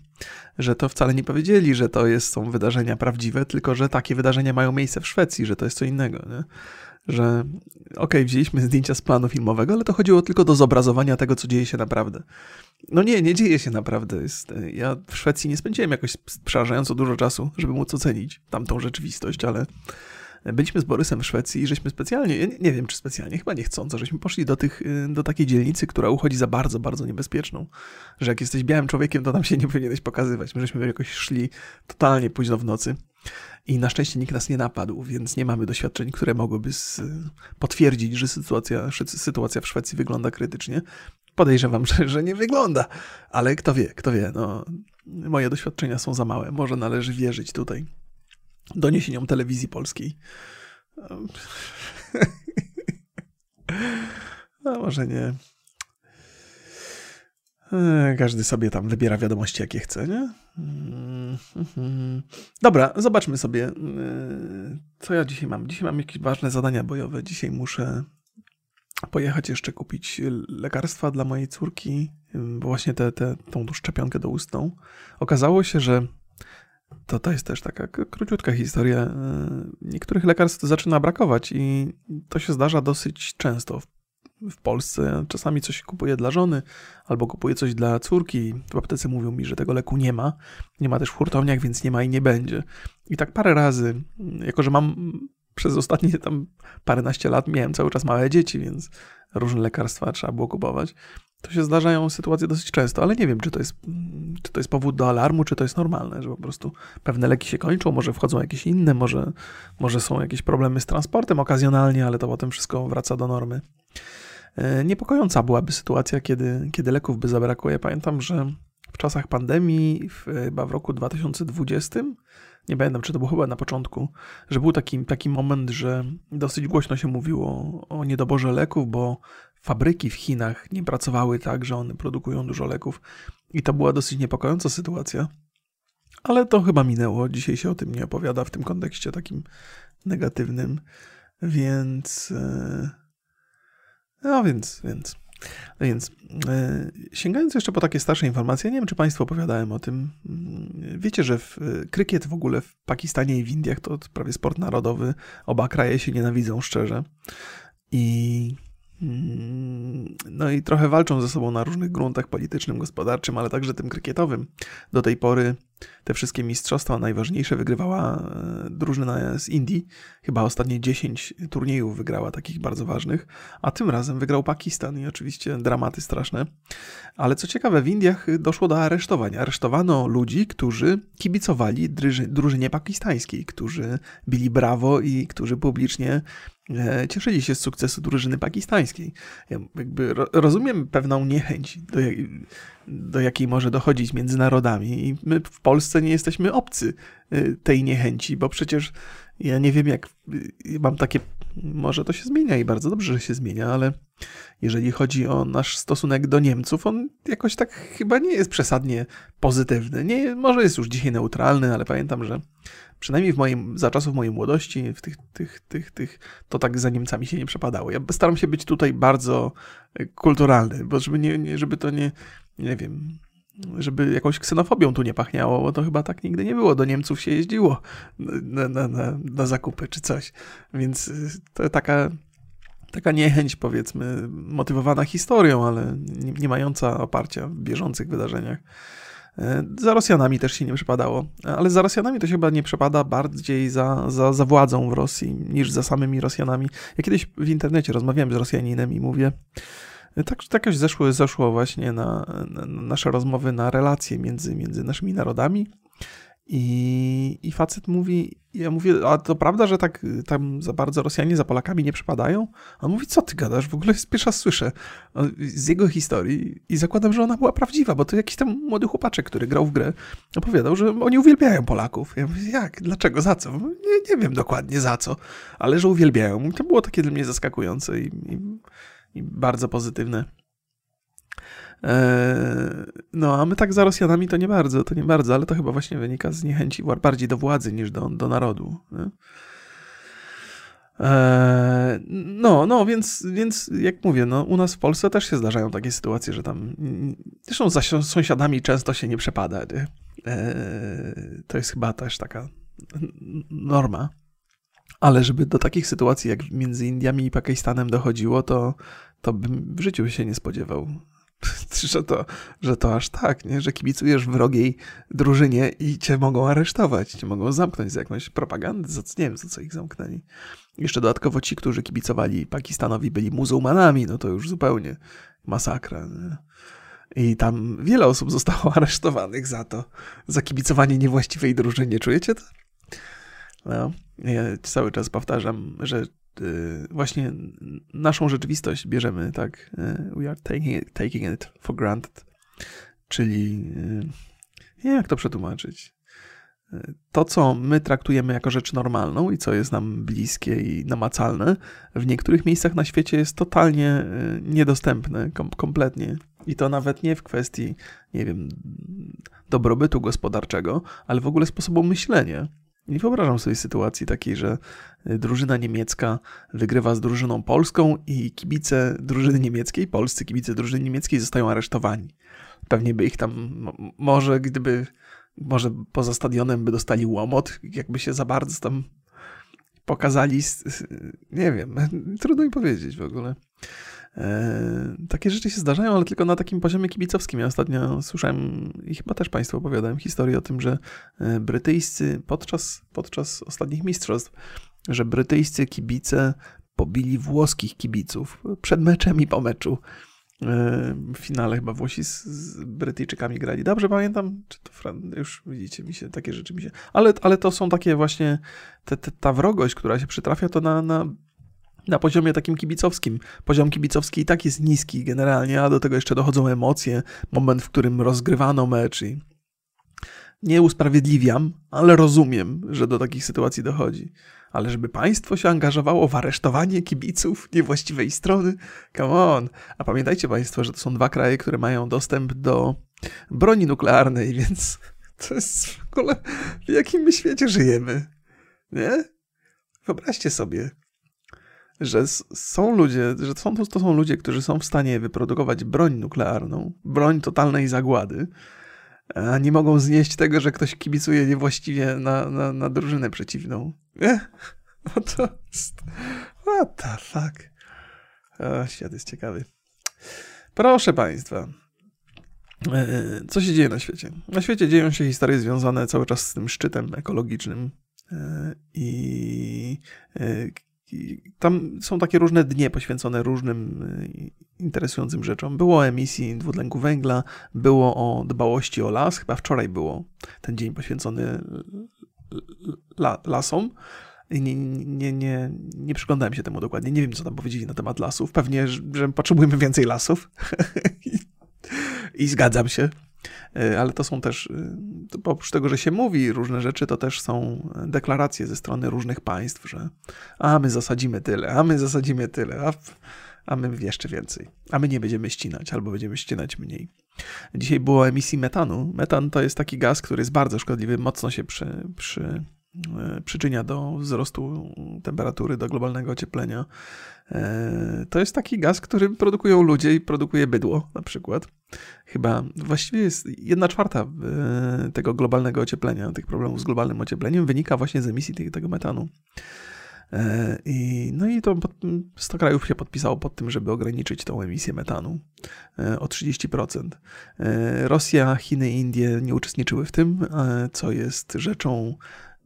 że to wcale nie powiedzieli, że to jest, są wydarzenia prawdziwe, tylko że takie wydarzenia mają miejsce w Szwecji, że to jest co innego. Nie? Że okej, okay, wzięliśmy zdjęcia z planu filmowego, ale to chodziło tylko do zobrazowania tego, co dzieje się naprawdę. No nie, nie dzieje się naprawdę. Jest, ja w Szwecji nie spędziłem jakoś przerażająco dużo czasu, żeby móc ocenić tamtą rzeczywistość, ale byliśmy z Borysem w Szwecji i żeśmy specjalnie, nie, nie wiem czy specjalnie, chyba niechcąco, żeśmy poszli do, tych, y, do takiej dzielnicy, która uchodzi za bardzo, bardzo niebezpieczną. Że jak jesteś białym człowiekiem, to tam się nie *laughs* powinieneś pokazywać. My żeśmy jakoś szli totalnie późno w nocy. I na szczęście nikt nas nie napadł, więc nie mamy doświadczeń, które mogłyby potwierdzić, że sytuacja, sytuacja w Szwecji wygląda krytycznie. Podejrzewam, *laughs* że, że nie wygląda, ale kto wie, kto wie. No, moje doświadczenia są za małe. Może należy wierzyć tutaj doniesieniom telewizji polskiej. A może nie. E, każdy sobie tam wybiera wiadomości, jakie chce, nie? Dobra, zobaczmy sobie, e, co ja dzisiaj mam. Dzisiaj mam jakieś ważne zadania bojowe. Dzisiaj muszę pojechać jeszcze kupić lekarstwa dla mojej córki, właśnie te, te, tą szczepionkę do ustną. Okazało się, że to, to jest też taka króciutka historia. E, niektórych lekarstw zaczyna brakować i to się zdarza dosyć często w, Polsce. Czasami coś kupuję dla żony albo kupuję coś dla córki. W aptece mówią mi, że tego leku nie ma. Nie ma też w hurtowniach, więc nie ma i nie będzie. I tak parę razy, jako że mam przez ostatnie tam paręnaście lat miałem cały czas małe dzieci, więc różne lekarstwa trzeba było kupować to się zdarzają sytuacje dosyć często, ale nie wiem, czy to, jest, czy to jest powód do alarmu, czy to jest normalne, że po prostu pewne leki się kończą, może wchodzą jakieś inne, może, może są jakieś problemy z transportem okazjonalnie, ale to potem wszystko wraca do normy. E, niepokojąca byłaby sytuacja, kiedy, kiedy leków by zabrakło. Ja pamiętam, że w czasach pandemii, chyba w roku 2020, nie pamiętam, czy to było chyba na początku, że był taki, taki moment, że dosyć głośno się mówiło o niedoborze leków, bo fabryki w Chinach nie pracowały tak, że one produkują dużo leków i to była dosyć niepokojąca sytuacja. Ale to chyba minęło. Dzisiaj się o tym nie opowiada w tym kontekście takim negatywnym. Więc. E, no więc, więc. Więc, e, sięgając jeszcze po takie starsze informacje, nie wiem, czy Państwu opowiadałem o tym. Wiecie, że w, krykiet w ogóle w Pakistanie i w Indiach to prawie sport narodowy. Oba kraje się nienawidzą szczerze. I no i trochę walczą ze sobą na różnych gruntach politycznym, gospodarczym, ale także tym krykietowym. Do tej pory te wszystkie mistrzostwa najważniejsze wygrywała e, drużyna z Indii. Chyba ostatnie 10 turniejów wygrała takich bardzo ważnych, a tym razem wygrał Pakistan i oczywiście dramaty straszne. Ale co ciekawe, w Indiach doszło do aresztowań. Aresztowano ludzi, którzy kibicowali drużynie pakistańskiej, którzy bili brawo i którzy publicznie cieszyli się z sukcesu drużyny pakistańskiej. Ja jakby rozumiem pewną niechęć, do, do jakiej może dochodzić między narodami i my w Polsce nie jesteśmy obcy e, tej niechęci, bo przecież ja nie wiem jak, e, mam takie, może to się zmienia i bardzo dobrze, że się zmienia, ale jeżeli chodzi o nasz stosunek do Niemców, on jakoś tak chyba nie jest przesadnie pozytywny. Nie, może jest już dzisiaj neutralny, ale pamiętam, że przynajmniej w moim, za czasów mojej młodości, w tych, tych, tych, tych, to tak za Niemcami się nie przepadało. Ja staram się być tutaj bardzo e, kulturalny, bo żeby, nie, nie, żeby to nie, nie wiem, żeby jakąś ksenofobią tu nie pachniało, bo to chyba tak nigdy nie było. Do Niemców się jeździło na, na, na, na zakupy czy coś. Więc e, to taka, taka niechęć, powiedzmy, motywowana historią, ale nie, nie mająca oparcia w bieżących wydarzeniach. E, za Rosjanami też się nie przepadało, ale za Rosjanami to się chyba nie przepada bardziej za, za, za władzą w Rosji niż za samymi Rosjanami. Ja kiedyś w internecie rozmawiałem z Rosjaninem i mówię, tak, tak jakoś zeszło, zeszło właśnie na, na, nasze rozmowy na relacje między, między naszymi narodami i, I facet mówi, ja mówię, a to prawda, że tak tam za bardzo Rosjanie za Polakami nie przypadają? A on mówi, co ty gadasz? W ogóle raz słyszę z jego historii i zakładam, że ona była prawdziwa, bo to jakiś tam młody chłopaczek, który grał w grę, opowiadał, że oni uwielbiają Polaków. Ja mówię, jak? Dlaczego? Za co? Nie, nie wiem dokładnie za co, ale że uwielbiają. To było takie dla mnie zaskakujące i, i, i bardzo pozytywne. E, no, a my tak za Rosjanami to nie bardzo, to nie bardzo, ale to chyba właśnie wynika z niechęci bardziej do władzy niż do, do narodu. Nie? E, no, no, więc, więc jak mówię, no, u nas w Polsce też się zdarzają takie sytuacje, że tam, zresztą za sąsiadami często się nie przepada. Nie? E, to jest chyba też taka norma. Ale żeby do takich sytuacji jak między Indiami i Pakistanem dochodziło, to, to bym w życiu się nie spodziewał. *laughs* że to, że to aż tak, nie? że kibicujesz wrogiej drużynie i cię mogą aresztować, cię mogą zamknąć za jakąś propagandę, za, nie wiem, za co ich zamknęli. Jeszcze dodatkowo ci, którzy kibicowali Pakistanowi, byli muzułmanami, no to już zupełnie masakra. Nie? I tam wiele osób zostało *laughs* aresztowanych za to, za kibicowanie niewłaściwej drużynie. Czujecie to? No, ja cały czas powtarzam, że Y, właśnie naszą rzeczywistość bierzemy, tak? Y, we are taking it, taking it for granted. Czyli y, nie wiem, jak to przetłumaczyć. To, co my traktujemy jako rzecz normalną i co jest nam bliskie i namacalne, w niektórych miejscach na świecie jest totalnie niedostępne, kom kompletnie. I to nawet nie w kwestii, nie wiem, dobrobytu gospodarczego, ale w ogóle sposobu myślenia. Nie wyobrażam sobie sytuacji takiej, że y, drużyna niemiecka wygrywa z drużyną polską i kibice drużyny niemieckiej, polscy kibice drużyny niemieckiej zostają aresztowani. Pewnie by ich tam, może gdyby, może poza stadionem by dostali łomot, jakby się za bardzo tam pokazali, nie wiem, *laughs* trudno mi powiedzieć w ogóle. E, takie rzeczy się zdarzają, ale tylko na takim poziomie kibicowskim. Ja ostatnio słyszałem i chyba też Państwu opowiadałem historię o tym, że e, brytyjscy podczas, podczas ostatnich mistrzostw, że brytyjscy kibice pobili włoskich kibiców przed meczem i po meczu. E, w finale chyba Włosi z, z Brytyjczykami grali. Dobrze pamiętam, czy to już widzicie mi się, takie rzeczy mi się... Ale, ale to są takie właśnie, te, te, ta wrogość, która się przytrafia, to na, na na poziomie takim kibicowskim. Poziom kibicowski i tak jest niski generalnie, a do tego jeszcze dochodzą emocje, moment, w którym rozgrywano mecz i nie usprawiedliwiam, ale rozumiem, że do takich sytuacji dochodzi. Ale żeby państwo się angażowało w aresztowanie kibiców niewłaściwej strony, come on. A pamiętajcie państwo, że to są dwa kraje, które mają dostęp do broni nuklearnej, więc to jest w ogóle w jakim my świecie żyjemy, nie? Wyobraźcie sobie, że są ludzie, że są, to są ludzie, którzy są w stanie wyprodukować broń nuklearną, broń totalnej zagłady, a nie mogą znieść tego, że ktoś kibicuje niewłaściwie na, na, na drużynę przeciwną. Nie? *laughs* No to jest... What the fuck? O, świat jest ciekawy. Proszę Państwa, e, co się dzieje na świecie? Na świecie dzieją się historie związane cały czas z tym szczytem ekologicznym e, i e, tam są takie różne dnie poświęcone różnym y, interesującym rzeczom. Było o emisji dwutlenku węgla, było o dbałości o las, chyba wczoraj było ten dzień poświęcony la, lasom. Nie, nie, nie, nie przyglądałem się temu dokładnie. Nie wiem, co tam powiedzieli na temat lasów. Pewnie, że, że potrzebujemy więcej lasów. *laughs* I zgadzam się. E, ale to są też, e, oprócz tego, że się mówi różne rzeczy, to też są deklaracje ze strony różnych państw, że a my zasadzimy tyle, a my zasadzimy tyle, a, a my jeszcze więcej, a my nie będziemy ścinać, albo będziemy ścinać mniej. Dzisiaj było o emisji metanu. Metan to jest taki gaz, który jest bardzo szkodliwy, mocno się przy, przy E, przyczynia do wzrostu temperatury, do globalnego ocieplenia. To jest taki gaz, który produkują ludzie i produkuje bydło na przykład. Chyba właściwie jest jedna czwarta e, tego globalnego ocieplenia, tych problemów z globalnym ociepleniem wynika właśnie z emisji tego metanu. E, I, no i to 100 krajów się podpisało pod tym, żeby ograniczyć tą emisję metanu e, o 30%. E, Rosja, Chiny Indie nie uczestniczyły w tym, co jest rzeczą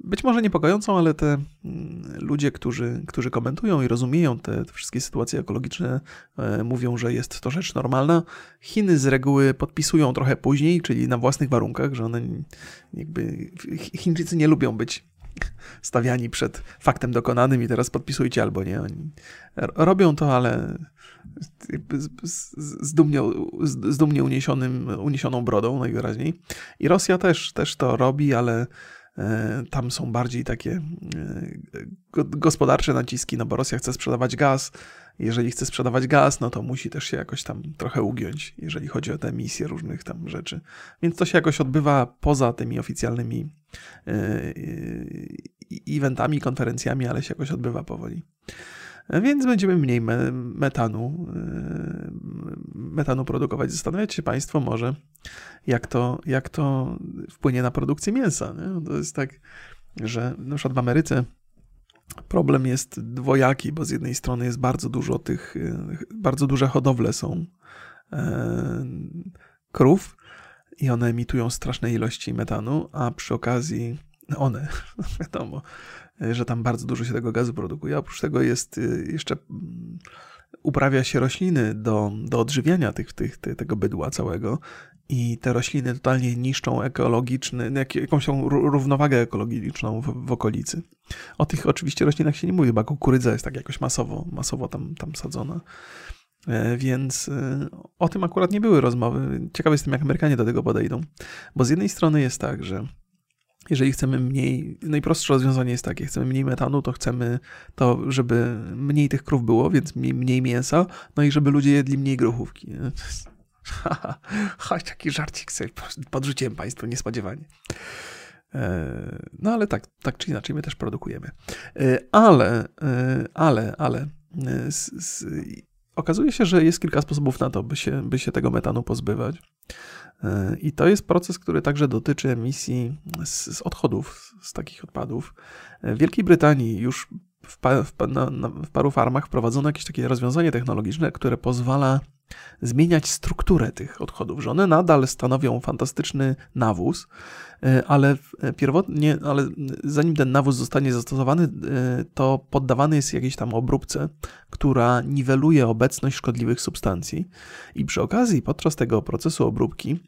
być może niepokojącą, ale te mm, ludzie, którzy, którzy komentują i rozumieją te, te, wszystkie sytuacje ekologiczne, mówią, że jest to rzecz normalna. Chiny z reguły podpisują trochę później, czyli na własnych warunkach, że one jakby Chińczycy nie lubią być *laughs* stawiani przed faktem dokonanym i teraz podpisujcie albo nie. Oni robią to, ale z, dumnie, z dumnie uniesionym, uniesioną brodą najwyraźniej. I Rosja też, też to robi, ale e, tam są bardziej takie e, gospodarcze naciski, no bo Rosja chce sprzedawać gaz. Jeżeli chce sprzedawać gaz, no to musi też się jakoś tam trochę ugiąć, jeżeli chodzi o te emisje różnych tam rzeczy. Więc to się jakoś odbywa poza tymi oficjalnymi e, eventami, konferencjami, ale się jakoś odbywa powoli. Więc będziemy mniej metanu, e, metanu produkować. Zastanawiać się Państwo może, jak to, jak to wpłynie na produkcję mięsa. Nie? To jest tak, że na przykład w Ameryce problem jest dwojaki, bo z jednej strony jest bardzo dużo tych, e, bardzo duże hodowle są e, krów i one emitują straszne ilości metanu, a przy okazji one, *laughs* wiadomo, że tam bardzo dużo się tego gazu produkuje. Oprócz tego jest y, jeszcze mm, uprawia się rośliny do, do odżywiania tych, tych, tego bydła całego i te rośliny totalnie niszczą ekologiczny, jakąś równowagę ekologiczną w, w, okolicy. O tych oczywiście roślinach się nie mówi, bo kukurydza jest tak jakoś masowo, masowo tam, tam sadzona. E, więc y, o tym akurat nie były rozmowy. Ciekawy jestem, jak Amerykanie do tego podejdą. Bo z jednej strony jest tak, że jeżeli chcemy mniej, najprostsze rozwiązanie jest takie, chcemy mniej metanu, to chcemy to, żeby mniej tych krów było, więc mniej, mniej mięsa, no i żeby ludzie jedli mniej grochówki. *laughs* Chodź, taki żarcik sobie podrzuciłem Państwu niespodziewanie. E, no ale tak, tak czy inaczej my też produkujemy. E, ale, e, ale, ale z, z, okazuje się, że jest kilka sposobów na to, by się, by się tego metanu pozbywać. I to jest proces, który także dotyczy emisji z, z odchodów, z takich odpadów. W Wielkiej Brytanii już w, pa, w, na, na, w paru farmach wprowadzono jakieś takie rozwiązanie technologiczne, które pozwala zmieniać strukturę tych odchodów, że one nadal stanowią fantastyczny nawóz, e, ale pierwotnie, ale zanim ten nawóz zostanie zastosowany, e, to poddawany jest jakiejś tam obróbce, która niweluje obecność szkodliwych substancji i przy okazji podczas tego procesu obróbki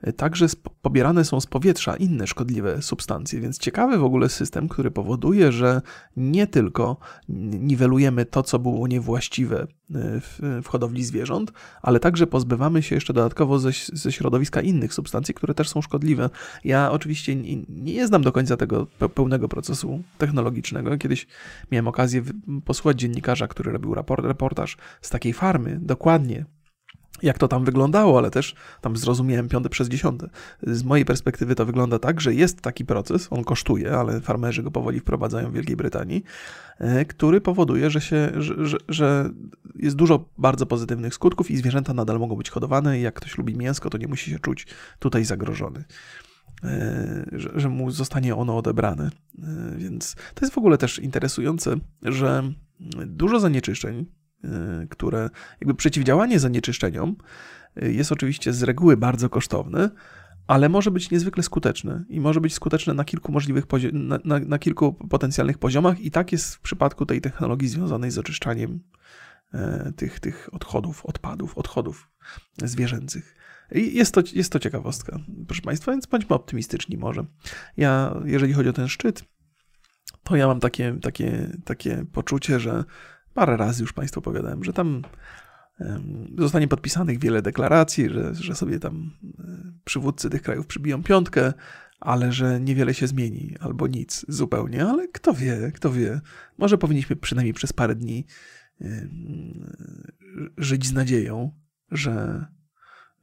e, także pobierane są z powietrza inne szkodliwe substancje, więc ciekawy w ogóle system, który powoduje, że nie tylko niwelujemy to, co było niewłaściwe w, w hodowli zwierząt, ale także pozbywamy się jeszcze dodatkowo ze, ze środowiska innych substancji, które też są szkodliwe. Ja oczywiście nie, nie znam do końca tego pełnego procesu technologicznego. Kiedyś miałem okazję posłuchać dziennikarza, który robił raport, reportaż z takiej farmy, dokładnie jak to tam wyglądało, ale też tam zrozumiałem piąte przez dziesiąte. Z mojej perspektywy to wygląda tak, że jest taki proces, on kosztuje, ale farmerzy go powoli wprowadzają w Wielkiej Brytanii, e, który powoduje, że, się, że, że, że jest dużo bardzo pozytywnych skutków i zwierzęta nadal mogą być hodowane i jak ktoś lubi mięsko, to nie musi się czuć tutaj zagrożony. E, że, że mu zostanie ono odebrane. E, więc to jest w ogóle też interesujące, że dużo zanieczyszczeń, Y, które jakby przeciwdziałanie zanieczyszczeniom y, jest oczywiście z reguły bardzo kosztowne, ale może być niezwykle skuteczne i może być skuteczne na kilku możliwych na, na, na, kilku potencjalnych poziomach i tak jest w przypadku tej technologii związanej z oczyszczaniem e, tych, tych odchodów, odpadów, odchodów zwierzęcych. I jest to, jest to ciekawostka, proszę Państwa, więc bądźmy optymistyczni może. Ja, jeżeli chodzi o ten szczyt, to ja mam takie, takie, takie poczucie, że parę razy już Państwu opowiadałem, że tam zostanie podpisanych wiele deklaracji, że, że sobie tam e, przywódcy tych krajów przybiją piątkę, ale że niewiele się zmieni, albo nic zupełnie, ale kto wie, kto wie. Może powinniśmy przynajmniej przez parę dni żyć z nadzieją, że,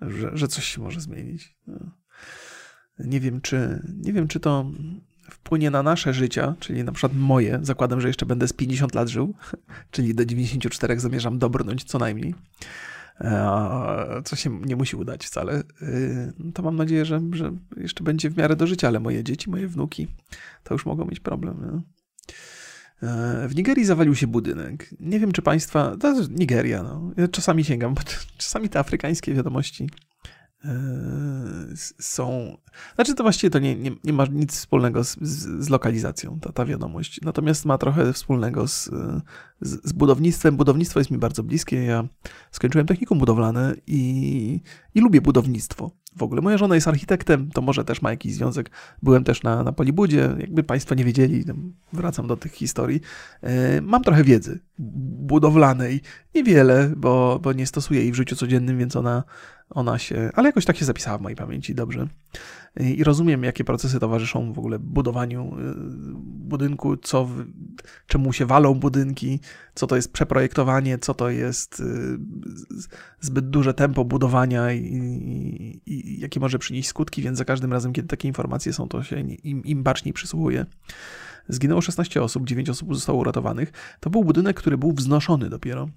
że, że coś się może zmienić. No. Nie wiem, czy, nie wiem, czy to wpłynie na nasze życia, czyli na przykład moje, zakładam, że jeszcze będę z 50 lat żył, *laughs* czyli do 94 zamierzam dobrnąć co najmniej, e, co się nie musi udać wcale, y, to mam nadzieję, że, że jeszcze będzie w miarę do życia, ale moje dzieci, moje wnuki, to już mogą mieć problem. E, w Nigerii zawalił się budynek. Nie wiem, czy państwa. To jest Nigeria, no. Ja czasami sięgam, czasami te afrykańskie wiadomości e, są. Znaczy, to właściwie to nie, nie, nie ma nic wspólnego z, z, z lokalizacją, ta, ta wiadomość. Natomiast ma trochę wspólnego z, z, z, budownictwem. Budownictwo jest mi bardzo bliskie. Ja skończyłem technikum budowlane i, i lubię budownictwo w ogóle. Moja żona jest architektem, to może też ma jakiś związek. Byłem też na, na Polibudzie, jakby Państwo nie wiedzieli, wracam do tych historii. E, mam trochę wiedzy budowlanej, niewiele, bo, bo nie stosuję jej w życiu codziennym, więc ona, ona się, ale jakoś tak się zapisała w mojej pamięci dobrze i rozumiem, jakie procesy towarzyszą w ogóle budowaniu y, budynku, co, czemu się walą budynki, co to jest przeprojektowanie, co to jest y, zbyt duże tempo budowania i, i, i jakie może przynieść skutki, więc za każdym razem, kiedy takie informacje są, to się im, im baczniej przysłuchuje. Zginęło 16 osób, 9 osób zostało uratowanych. To był budynek, który był wznoszony dopiero.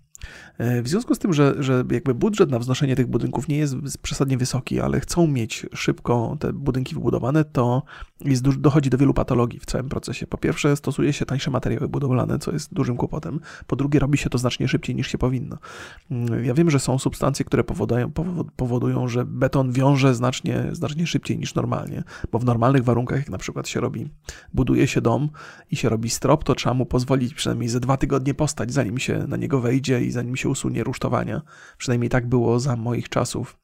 E, w związku z tym, że, że jakby budżet na wznoszenie tych budynków nie jest przesadnie wysoki, ale chcą mieć szybko te budynki wybudowane, to jest, dochodzi do wielu patologii w całym procesie. Po pierwsze, stosuje się tańsze materiały budowlane, co jest dużym kłopotem. Po drugie, robi się to znacznie szybciej niż się powinno. Mm, ja wiem, że są substancje, które powodują, powodują że beton wiąże znacznie, znacznie szybciej niż normalnie, bo w normalnych warunkach, jak na przykład się robi, buduje się dom i się robi strop, to trzeba mu pozwolić przynajmniej ze dwa tygodnie postać, zanim się na niego wejdzie i zanim się usunie rusztowania. Przynajmniej tak było za moich czasów.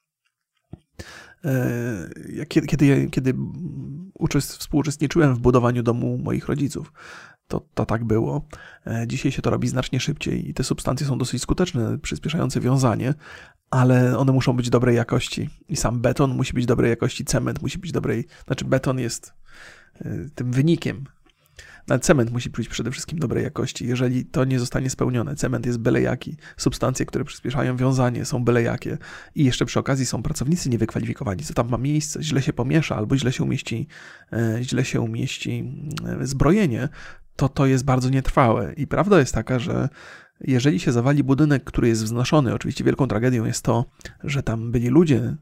E, kiedy, kiedy, kiedy współuczestniczyłem w budowaniu domu moich rodziców, to, to tak było. E, dzisiaj się to robi znacznie szybciej i te substancje są dosyć skuteczne, przyspieszające wiązanie, ale one muszą być dobrej jakości. I sam beton musi być dobrej jakości, cement musi być dobrej. Znaczy, beton jest e, tym wynikiem cement musi być przede wszystkim dobrej jakości. Jeżeli to nie zostanie spełnione, cement jest byle jaki, substancje, które przyspieszają wiązanie są byle jakie i jeszcze przy okazji są pracownicy niewykwalifikowani, co tam ma miejsce, źle się pomiesza albo źle się umieści, e, źle się umieści e, zbrojenie, to to jest bardzo nietrwałe. I prawda jest taka, że jeżeli się zawali budynek, który jest wznoszony, oczywiście wielką tragedią jest to, że tam byli ludzie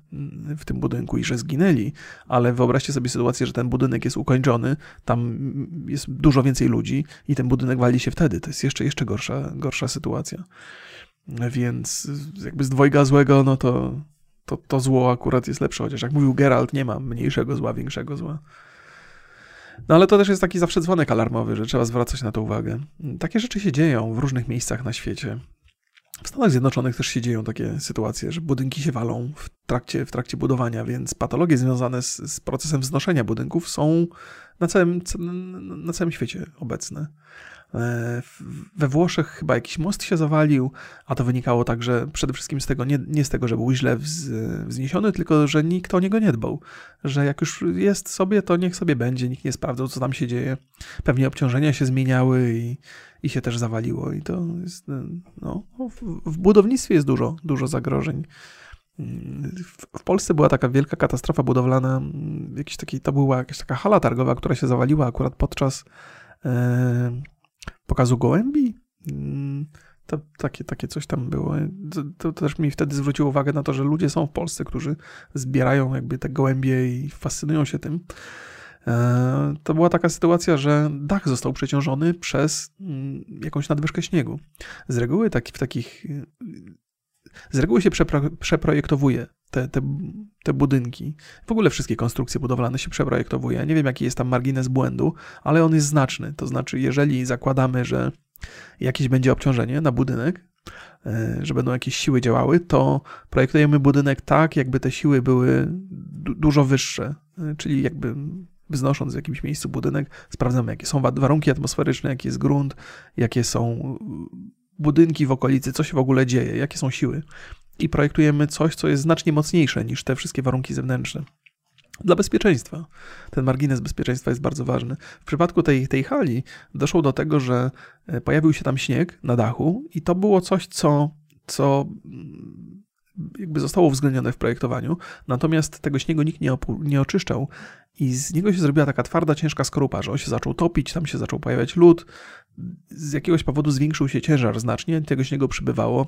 w tym budynku i że zginęli, ale wyobraźcie sobie sytuację, że ten budynek jest ukończony, tam jest dużo więcej ludzi i ten budynek wali się wtedy. To jest jeszcze, jeszcze gorsza, gorsza sytuacja. Więc jakby z dwojga złego, no to, to, to zło akurat jest lepsze, chociaż jak mówił Geralt, nie ma mniejszego zła, większego zła. No ale to też jest taki zawsze dzwonek alarmowy, że trzeba zwracać na to uwagę. Takie rzeczy się dzieją w różnych miejscach na świecie. W Stanach Zjednoczonych też się dzieją takie sytuacje, że budynki się walą w trakcie, w trakcie budowania, więc patologie związane z, z procesem wznoszenia budynków są na całym, na całym świecie obecne. E, we Włoszech chyba jakiś most się zawalił, a to wynikało także przede wszystkim z tego, nie, nie z tego, że był źle wzniesiony, tylko że nikt o niego nie dbał. Że jak już jest sobie, to niech sobie będzie, nikt nie sprawdzał, co tam się dzieje. Pewnie obciążenia się zmieniały i, i się też zawaliło. I to jest, no, w, w budownictwie jest dużo, dużo zagrożeń. W Polsce była taka wielka katastrofa budowlana, jakiś taki, to była jakaś taka hala targowa, która się zawaliła akurat podczas e, pokazu gołębi. Mm, to, takie, takie coś tam było. To, to, też mi wtedy zwróciło uwagę na to, że ludzie są w Polsce, którzy zbierają jakby te gołębie i fascynują się tym. E, to była taka sytuacja, że dach został przeciążony przez mm, jakąś nadwyżkę śniegu. Z reguły taki, w takich. Z reguły się przepro, przeprojektowuje te, te, te budynki. W ogóle wszystkie konstrukcje budowlane się przeprojektowuje. nie wiem, jaki jest tam margines błędu, ale on jest znaczny. To znaczy, jeżeli zakładamy, że jakieś będzie obciążenie na budynek, e, że będą jakieś siły działały, to projektujemy budynek tak, jakby te siły były dużo wyższe, e, czyli jakby wznosząc w jakimś miejscu budynek, sprawdzamy, jakie są warunki atmosferyczne, jaki jest grunt, jakie są budynki w okolicy, co się w ogóle dzieje, jakie są siły i projektujemy coś, co jest znacznie mocniejsze niż te wszystkie warunki zewnętrzne. Dla bezpieczeństwa. Ten margines bezpieczeństwa jest bardzo ważny. W przypadku tej, tej hali doszło do tego, że e, pojawił się tam śnieg na dachu, i to było coś, co, co mm, jakby zostało uwzględnione w projektowaniu, natomiast tego śniegu nikt nie, nie oczyszczał i z niego się zrobiła taka twarda, ciężka skorupa, że on się zaczął topić, tam się zaczął pojawiać lód, z jakiegoś powodu zwiększył się ciężar znacznie, tego śniegu przybywało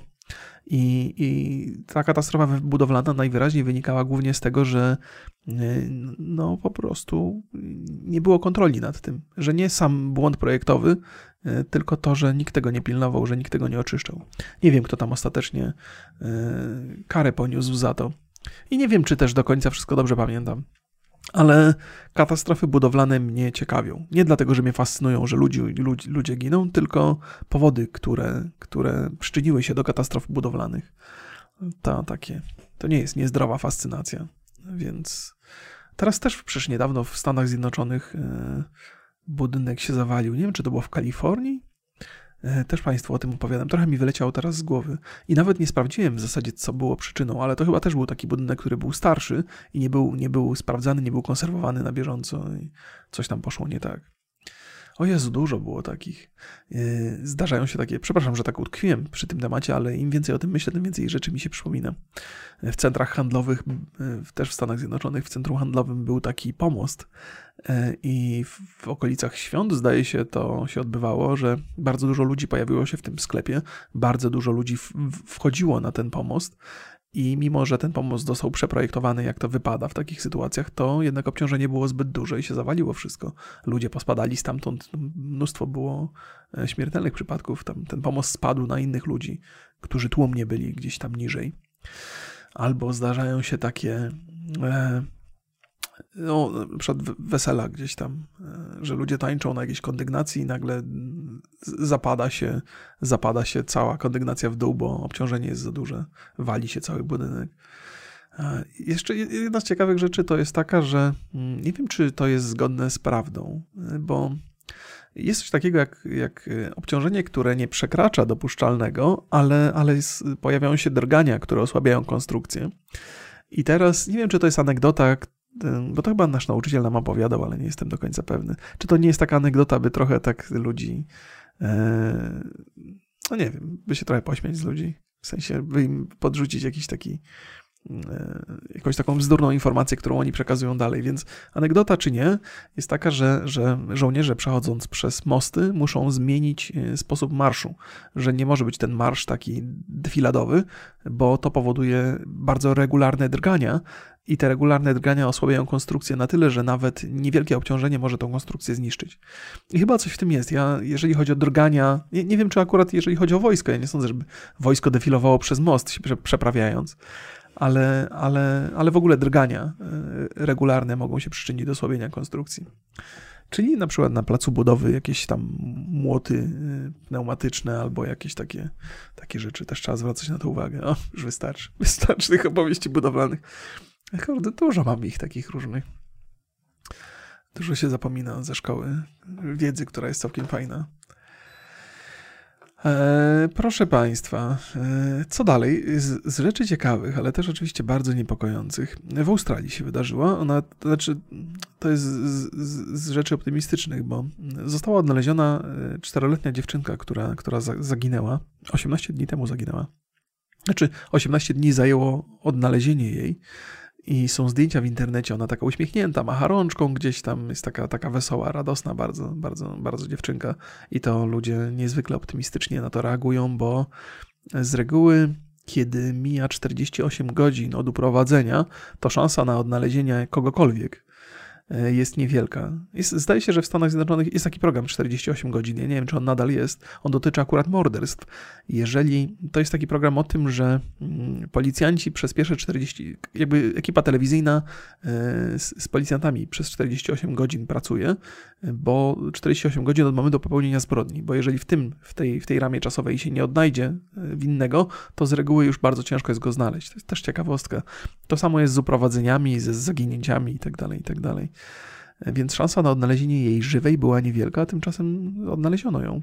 i, i ta katastrofa budowlana najwyraźniej wynikała głównie z tego, że no po prostu nie było kontroli nad tym, że nie sam błąd projektowy, tylko to, że nikt tego nie pilnował, że nikt tego nie oczyszczał. Nie wiem, kto tam ostatecznie karę poniósł za to. I nie wiem, czy też do końca wszystko dobrze pamiętam. Ale katastrofy budowlane mnie ciekawią. Nie dlatego, że mnie fascynują, że ludzie, ludzie, ludzie giną, tylko powody, które, które przyczyniły się do katastrof budowlanych. To takie, to nie jest niezdrowa fascynacja. Więc teraz też przecież niedawno w Stanach Zjednoczonych e, budynek się zawalił. Nie wiem, czy to było w Kalifornii, też Państwu o tym opowiadam. Trochę mi wyleciało teraz z głowy i nawet nie sprawdziłem w zasadzie, co było przyczyną, ale to chyba też był taki budynek, który był starszy i nie był, nie był sprawdzany, nie był konserwowany na bieżąco i coś tam poszło nie tak. O Jezu, dużo było takich. E, zdarzają się takie, przepraszam, że tak utkwiłem przy tym temacie, ale im więcej o tym myślę, tym więcej rzeczy mi się przypomina. E, w centrach handlowych, też w Stanach Zjednoczonych, w centrum handlowym był taki pomost i w okolicach świąt, zdaje się, to się odbywało, że bardzo dużo ludzi pojawiło się w tym sklepie, bardzo dużo ludzi wchodziło na ten pomost i mimo, że ten pomost został przeprojektowany, jak to wypada w takich sytuacjach, to jednak obciążenie było zbyt duże i się zawaliło wszystko. Ludzie pospadali stamtąd, mnóstwo było e, śmiertelnych przypadków. Tam ten pomost spadł na innych ludzi, którzy tłumnie byli gdzieś tam niżej. Albo zdarzają się takie e, no, przed wesela gdzieś tam, e, że ludzie tańczą na jakiejś kondygnacji i nagle zapada się, zapada się cała kondygnacja w dół, bo obciążenie jest za duże, wali się cały budynek. E, jeszcze jedna z ciekawych rzeczy to jest taka, że mm, nie wiem, czy to jest zgodne z prawdą, e, bo jest coś takiego jak, jak obciążenie, które nie przekracza dopuszczalnego, ale, ale jest, pojawiają się drgania, które osłabiają konstrukcję. I teraz nie wiem, czy to jest anegdota, bo to chyba nasz nauczyciel nam opowiadał, ale nie jestem do końca pewny. Czy to nie jest taka anegdota, by trochę tak ludzi, e, no nie wiem, by się trochę pośmiać z ludzi, w sensie by im podrzucić jakiś taki E, jakąś taką bzdurną informację, którą oni przekazują dalej. Więc anegdota czy nie, jest taka, że, że żołnierze przechodząc przez mosty muszą zmienić e, sposób marszu, że nie może być ten marsz taki defiladowy, bo to powoduje bardzo regularne drgania, i te regularne drgania osłabiają konstrukcję na tyle, że nawet niewielkie obciążenie może tą konstrukcję zniszczyć. I chyba coś w tym jest. Ja, jeżeli chodzi o drgania, nie, nie wiem, czy akurat jeżeli chodzi o wojsko, ja nie sądzę, żeby wojsko defilowało przez most się przeprawiając, ale, ale, ale w ogóle drgania e, regularne mogą się przyczynić do słabienia konstrukcji. Czyli na przykład na placu budowy jakieś tam młoty e, pneumatyczne albo jakieś takie, takie rzeczy. Też trzeba zwracać na to uwagę. O, już wystarczy. *laughs* Wystarczy tych opowieści budowlanych. Kurde, dużo mam ich takich różnych. Dużo się zapomina ze szkoły. Wiedzy, która jest całkiem fajna. E, proszę Państwa, e, co dalej? Z, z, rzeczy ciekawych, ale też oczywiście bardzo niepokojących, w Australii się wydarzyła. Ona, to znaczy, to jest z, z, z rzeczy optymistycznych, bo została odnaleziona e, czteroletnia dziewczynka, która, która zaginęła. 18 dni temu zaginęła. Znaczy, 18 dni zajęło odnalezienie jej i są zdjęcia w internecie, ona taka uśmiechnięta, macha rączką gdzieś tam, jest taka, taka wesoła, radosna bardzo, bardzo, bardzo dziewczynka. I to ludzie niezwykle optymistycznie na to reagują, bo z reguły kiedy mija 48 godzin od uprowadzenia, to szansa na odnalezienie kogokolwiek jest niewielka. Jest, zdaje się, że w Stanach Zjednoczonych jest taki program 48 godzin. Ja nie wiem, czy on nadal jest. On dotyczy akurat morderstw. Jeżeli to jest taki program o tym, że mm, policjanci przez pierwsze 40, jakby ekipa telewizyjna e, z, z policjantami przez 48 godzin pracuje, bo 48 godzin od momentu popełnienia zbrodni, bo jeżeli w tym, w tej, w tej ramie czasowej się nie odnajdzie e, winnego, to z reguły już bardzo ciężko jest go znaleźć. To jest też ciekawostka. To samo jest z uprowadzeniami, ze zaginięciami itd., tak itd. Więc szansa na odnalezienie jej żywej była niewielka, a tymczasem odnaleziono ją.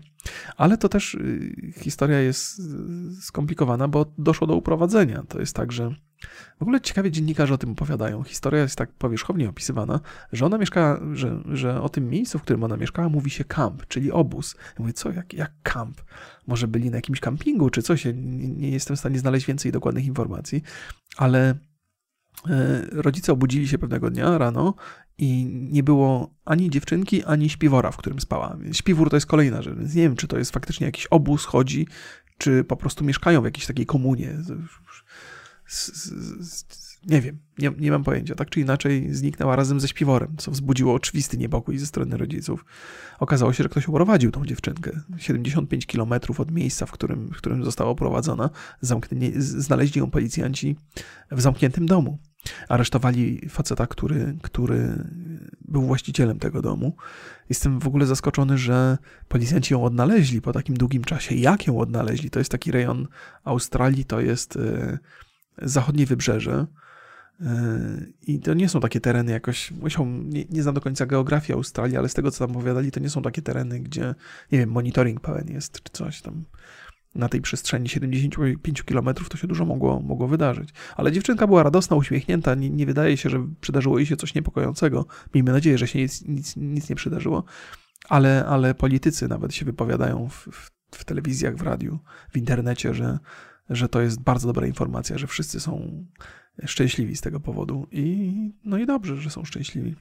Ale to też y, historia jest y, skomplikowana, bo doszło do uprowadzenia. To jest tak, że w ogóle ciekawie dziennikarze o tym opowiadają. Historia jest tak powierzchownie opisywana, że ona mieszka, że, że o tym miejscu, w którym ona mieszkała, mówi się kamp, czyli obóz. Ja mówię, co, jak, jak? Może byli na jakimś kampingu, czy coś? Nie, nie jestem w stanie znaleźć więcej dokładnych informacji, ale rodzice obudzili się pewnego dnia rano i nie było ani dziewczynki, ani śpiwora, w którym spała. Śpiwór to jest kolejna rzecz, więc nie wiem, czy to jest faktycznie jakiś obóz, chodzi, czy po prostu mieszkają w jakiejś takiej komunie. Nie wiem, nie, nie mam pojęcia. Tak czy inaczej zniknęła razem ze śpiworem, co wzbudziło oczywisty niepokój ze strony rodziców. Okazało się, że ktoś uprowadził tą dziewczynkę. 75 kilometrów od miejsca, w którym, w którym została oprowadzona, znaleźli ją policjanci w zamkniętym domu. Aresztowali faceta, który, który był właścicielem tego domu. Jestem w ogóle zaskoczony, że policjanci ją odnaleźli po takim długim czasie. Jak ją odnaleźli? To jest taki rejon Australii, to jest e, zachodnie wybrzeże. E, I to nie są takie tereny jakoś, musiał, nie, nie znam do końca geografii Australii, ale z tego co tam opowiadali, to nie są takie tereny, gdzie, nie wiem, monitoring pełen jest, czy coś tam na tej przestrzeni 75 km to się dużo mogło, mogło wydarzyć. Ale dziewczynka była radosna, uśmiechnięta, nie, nie wydaje się, że przydarzyło jej się coś niepokojącego. Miejmy nadzieję, że się nic, nic, nic nie przydarzyło, ale, ale politycy nawet się wypowiadają w, w, w telewizjach, w radiu, w internecie, że, że to jest bardzo dobra informacja, że wszyscy są szczęśliwi z tego powodu i no i dobrze, że są szczęśliwi.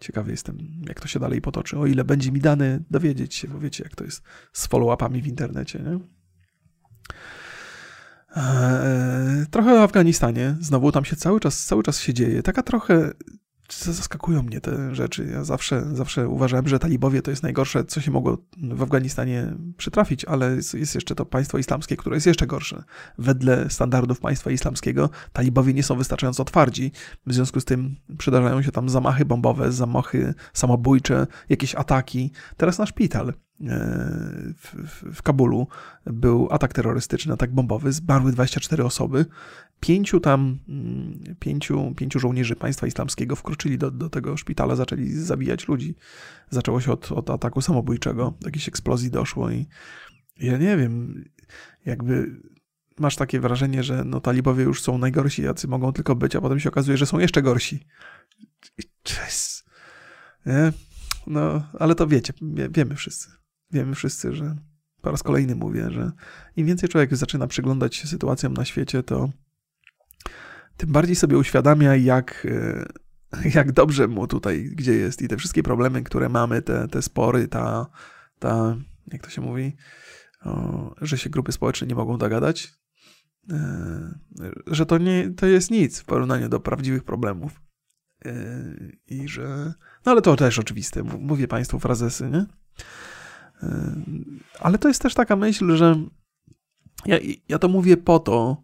Ciekawy jestem, jak to się dalej potoczy, o ile będzie mi dane dowiedzieć się, bo wiecie, jak to jest z follow-upami w internecie, nie? Eee, trochę o Afganistanie. Znowu tam się cały czas, cały czas się dzieje. Taka trochę zaskakują mnie te rzeczy. Ja zawsze, zawsze uważałem, że talibowie to jest najgorsze, co się mogło w Afganistanie przytrafić, ale jest jeszcze to państwo islamskie, które jest jeszcze gorsze. Wedle standardów państwa islamskiego talibowie nie są wystarczająco twardzi, w związku z tym przydarzają się tam zamachy bombowe, zamachy samobójcze, jakieś ataki. Teraz na szpital w, w, Kabulu był atak terrorystyczny, atak bombowy, zmarły 24 osoby. Pięciu tam, mm, pięciu, pięciu żołnierzy państwa islamskiego wkroczyli do, do tego szpitala, zaczęli zabijać ludzi. Zaczęło się od, od ataku samobójczego, do jakiejś eksplozji doszło i ja nie wiem, jakby masz takie wrażenie, że no talibowie już są najgorsi, jacy mogą tylko być, a potem się okazuje, że są jeszcze gorsi. Cześć. No, ale to wiecie, wiemy wszyscy. Wiemy wszyscy, że po raz kolejny mówię, że im więcej człowiek zaczyna przyglądać się sytuacjom na świecie, to tym bardziej sobie uświadamia, jak, e, jak dobrze mu tutaj, gdzie jest i te wszystkie problemy, które mamy, te, te spory, ta, ta, jak to się mówi, o, że się grupy społeczne nie mogą dogadać, e, że to nie to jest nic w porównaniu do prawdziwych problemów. E, I że. No ale to też oczywiste. Mówię Państwu frazesy, nie? Ale to jest też taka myśl, że ja, ja to mówię po to,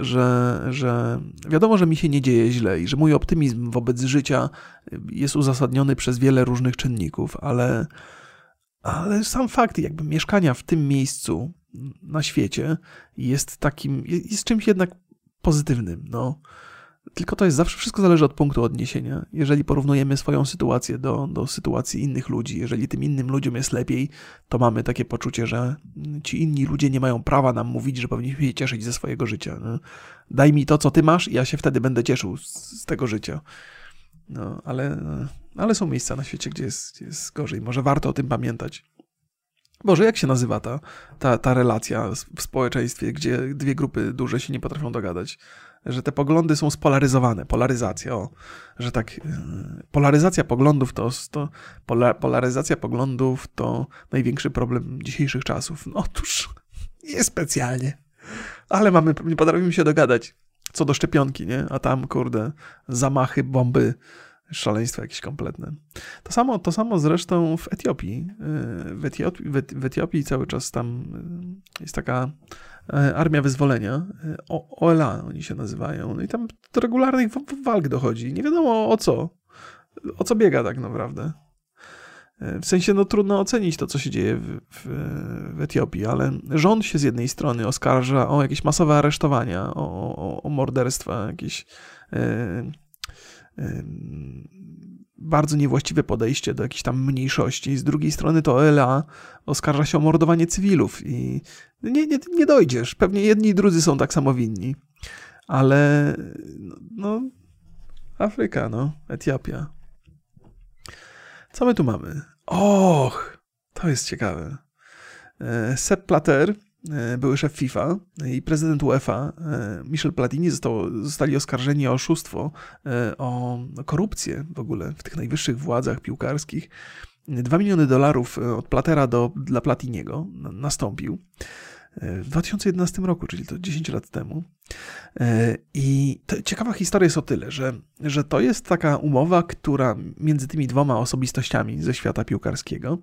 że, że wiadomo, że mi się nie dzieje źle i że mój optymizm wobec życia jest uzasadniony przez wiele różnych czynników, ale, ale sam fakt jakby mieszkania w tym miejscu na świecie jest takim, jest czymś jednak pozytywnym. No. Tylko to jest zawsze, wszystko zależy od punktu odniesienia. Jeżeli porównujemy swoją sytuację do, do sytuacji innych ludzi, jeżeli tym innym ludziom jest lepiej, to mamy takie poczucie, że ci inni ludzie nie mają prawa nam mówić, że powinniśmy się cieszyć ze swojego życia. No. Daj mi to, co ty masz, i ja się wtedy będę cieszył z, z tego życia. No, ale, ale są miejsca na świecie, gdzie jest, gdzie jest gorzej. Może warto o tym pamiętać. Boże, jak się nazywa ta, ta, ta relacja w społeczeństwie, gdzie dwie grupy duże się nie potrafią dogadać? Że te poglądy są spolaryzowane. Polaryzacja, o, że tak. E, polaryzacja poglądów to, to pola, polaryzacja poglądów to największy problem dzisiejszych czasów. No, otóż nie specjalnie. Ale mamy, nie potrafimy się dogadać co do szczepionki, nie? A tam, kurde, zamachy, bomby, szaleństwo jakieś kompletne. To samo, to samo zresztą w Etiopii. E, w Etiopii, w Etiopii cały czas tam e, jest taka Armia Wyzwolenia, e, OLA oni się nazywają, no i tam do regularnych walk dochodzi. Nie wiadomo o co, o co biega tak naprawdę. E, w sensie, no trudno ocenić to, co się dzieje w, w, w Etiopii, ale rząd się z jednej strony oskarża o jakieś masowe aresztowania, o, o, o morderstwa, jakieś bardzo niewłaściwe podejście do jakichś tam mniejszości. Z drugiej strony to LA oskarża się o mordowanie cywilów i nie, nie, nie dojdziesz. Pewnie jedni i drudzy są tak samo winni. Ale no, Afryka, no, Etiopia. Co my tu mamy? Och, to jest ciekawe. E, Sepp Plater, były szef FIFA i prezydent UEFA, Michel Platini, został, zostali oskarżeni o oszustwo, o korupcję w ogóle w tych najwyższych władzach piłkarskich. 2 miliony dolarów od Platera do, dla Platiniego nastąpił w 2011 roku, czyli to 10 lat temu. E, I ciekawa historia jest o tyle, że, że to jest taka umowa, która między tymi dwoma osobistościami ze świata piłkarskiego,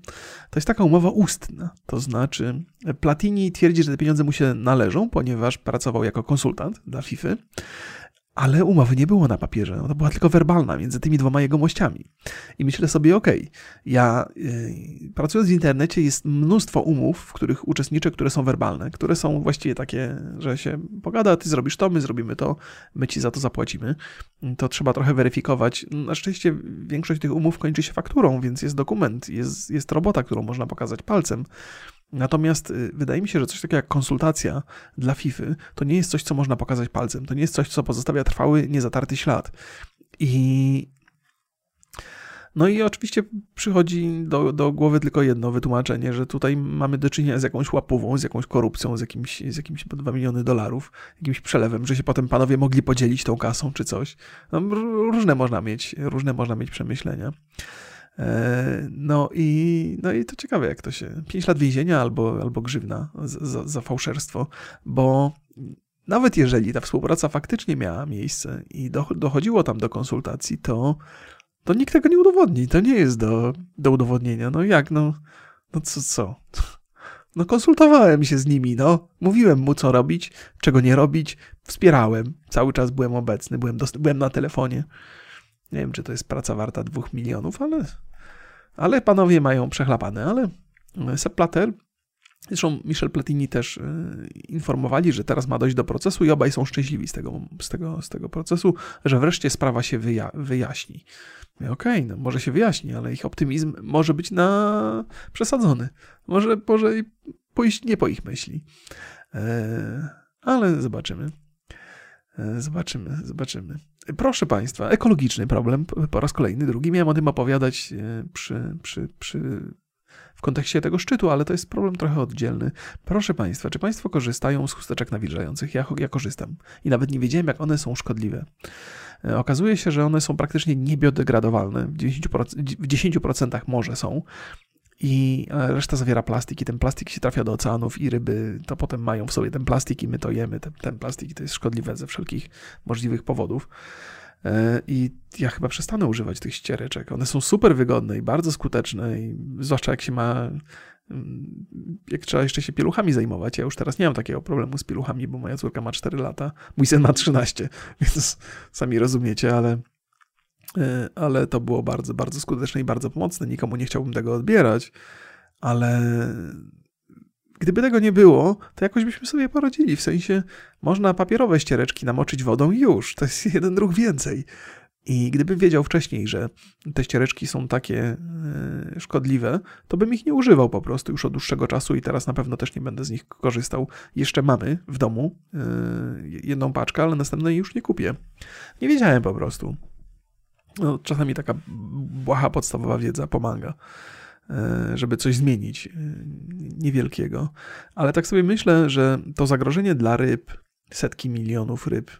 to jest taka umowa ustna. To znaczy, Platini twierdzi, że te pieniądze mu się należą, ponieważ pracował jako konsultant dla FIFA, ale umowy nie było na papierze, ona była tylko werbalna między tymi dwoma jegomościami. I myślę sobie, okej, okay, ja yy, pracując w internecie jest mnóstwo umów, w których uczestniczę, które są werbalne, które są właściwie takie, że się pogada, ty zrobisz to, my zrobimy to, my ci za to zapłacimy. To trzeba trochę weryfikować. Na szczęście większość tych umów kończy się fakturą, więc jest dokument, jest, jest robota, którą można pokazać palcem. Natomiast y, wydaje mi się, że coś takiego jak konsultacja dla FIFA to nie jest coś, co można pokazać palcem. To nie jest coś, co pozostawia trwały, niezatarty ślad. I. No i oczywiście przychodzi do, do głowy tylko jedno wytłumaczenie, że tutaj mamy do czynienia z jakąś łapową, z jakąś korupcją, z jakimś, z jakimś po 2 miliony dolarów, jakimś przelewem, że się potem panowie mogli podzielić tą kasą czy coś. No, różne można mieć, różne można mieć przemyślenia. E, no i, no i to ciekawe, jak to się. 5 lat więzienia albo, albo grzywna za, za fałszerstwo, bo nawet jeżeli ta współpraca faktycznie miała miejsce i dochodziło tam do konsultacji, to, to nikt tego nie udowodni. To nie jest do, do udowodnienia. No jak, no, no co, co? No konsultowałem się z nimi, no. Mówiłem mu, co robić, czego nie robić. Wspierałem. Cały czas byłem obecny, byłem, byłem na telefonie. Nie wiem, czy to jest praca warta dwóch milionów, ale, ale panowie mają przechlapane. Ale Sepp Plater, zresztą Michel Platini też y, informowali, że teraz ma dojść do procesu i obaj są szczęśliwi z tego, z tego, z tego procesu, że wreszcie sprawa się wyja wyjaśni. Okej, okay, no może się wyjaśni, ale ich optymizm może być na przesadzony. Może, może pójść nie po ich myśli. E, ale zobaczymy. E, zobaczymy, zobaczymy. Proszę Państwa, ekologiczny problem po raz kolejny, drugi. Miałem o tym opowiadać e, przy, przy, przy, w kontekście tego szczytu, ale to jest problem trochę oddzielny. Proszę Państwa, czy Państwo korzystają z chusteczek nawilżających? Ja, ja korzystam i nawet nie wiedziałem, jak one są szkodliwe. E, okazuje się, że one są praktycznie niebiodegradowalne. W 10%, w 10% może są, i e, reszta zawiera plastik i ten plastik się trafia do oceanów i ryby to potem mają w sobie ten plastik i my to jemy. Ten, ten plastik to jest szkodliwe ze wszelkich możliwych powodów. E, I ja chyba przestanę używać tych ściereczek. One są super wygodne i bardzo skuteczne, i zwłaszcza jak się ma. Mm, jak trzeba jeszcze się pieluchami zajmować. Ja już teraz nie mam takiego problemu z pieluchami, bo moja córka ma 4 lata, mój syn ma 13, *laughs* więc sami rozumiecie, ale ale to było bardzo, bardzo skuteczne i bardzo pomocne. Nikomu nie chciałbym tego odbierać, ale gdyby tego nie było, to jakoś byśmy sobie poradzili. W sensie można papierowe ściereczki namoczyć wodą już. To jest jeden ruch więcej. I gdybym wiedział wcześniej, że te ściereczki są takie e, szkodliwe, to bym ich nie używał po prostu już od dłuższego czasu i teraz na pewno też nie będę z nich korzystał. Jeszcze mamy w domu e, jedną paczkę, ale następnej już nie kupię. Nie wiedziałem po prostu. No, czasami taka błaha podstawowa wiedza pomaga, e, żeby coś zmienić e, niewielkiego. Ale tak sobie myślę, że to zagrożenie dla ryb, setki milionów ryb,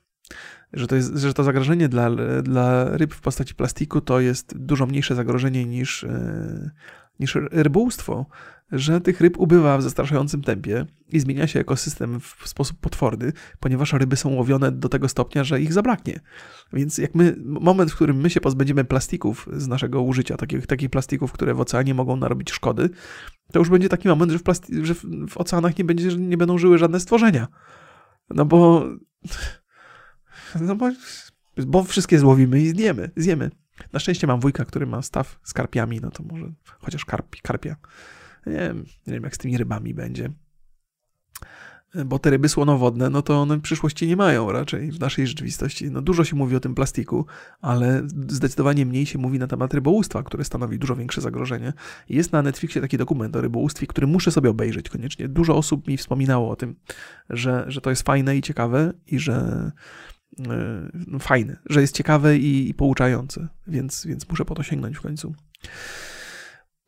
że to, jest, że to zagrożenie dla, dla ryb w postaci plastiku to jest dużo mniejsze zagrożenie niż, e, niż rybołówstwo, że tych ryb ubywa w zastraszającym tempie i zmienia się ekosystem w sposób potworny, ponieważ ryby są łowione do tego stopnia, że ich zabraknie. Więc jak my, moment, w którym my się pozbędziemy plastików z naszego użycia, takich, takich plastików, które w oceanie mogą narobić szkody, to już będzie taki moment, że w, plasti- że w oceanach nie, będzie, nie będą żyły żadne stworzenia. No bo... No bo, bo wszystkie złowimy i zjemy, zjemy. Na szczęście mam wujka, który ma staw z karpiami, no to może chociaż karpi, karpia nie wiem, nie wiem jak z tymi rybami będzie. Bo te ryby słonowodne, no to one przyszłości nie mają raczej w naszej rzeczywistości. No dużo się mówi o tym plastiku, ale zdecydowanie mniej się mówi na temat rybołówstwa, które stanowi dużo większe zagrożenie. Jest na Netflixie taki dokument o rybołówstwie, który muszę sobie obejrzeć koniecznie. Dużo osób mi wspominało o tym, że, że to jest fajne i ciekawe i że yy, no fajne, że jest ciekawe i, i więc, więc muszę po to sięgnąć w końcu.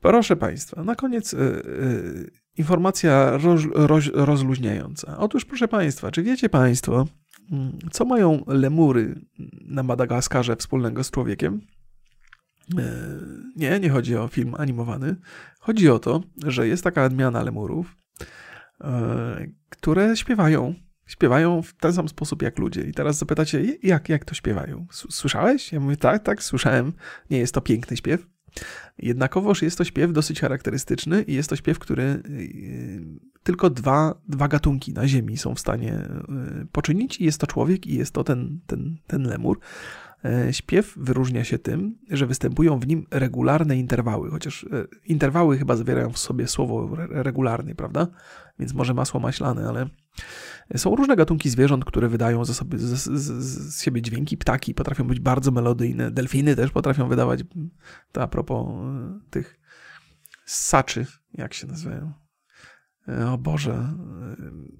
Proszę Państwa, na koniec, y, y, informacja roz, roz, rozluźniająca. Otóż, proszę Państwa, czy wiecie Państwo, mm, co mają lemury na Madagaskarze wspólnego z człowiekiem? E, nie, nie chodzi o film animowany. Chodzi o to, że jest taka odmiana lemurów, e, które śpiewają. Śpiewają w ten sam sposób jak ludzie. I teraz zapytacie, jak, jak to śpiewają? Słyszałeś? Ja mówię, tak, tak, słyszałem. Nie jest to piękny śpiew. Jednakowoż jest to śpiew dosyć charakterystyczny i jest to śpiew, który y, tylko dwa, dwa gatunki na Ziemi są w stanie y, poczynić i jest to człowiek i jest to ten, ten, ten lemur. E, śpiew wyróżnia się tym, że występują w nim regularne interwały, chociaż e, interwały chyba zawierają w sobie słowo regularny, prawda? Więc może masło maślane, ale są różne gatunki zwierząt, które wydają ze sobie, z, z, z, siebie dźwięki. Ptaki potrafią być bardzo melodyjne, delfiny też potrafią wydawać. To a propos e, tych saczy, jak się nazywają. O Boże,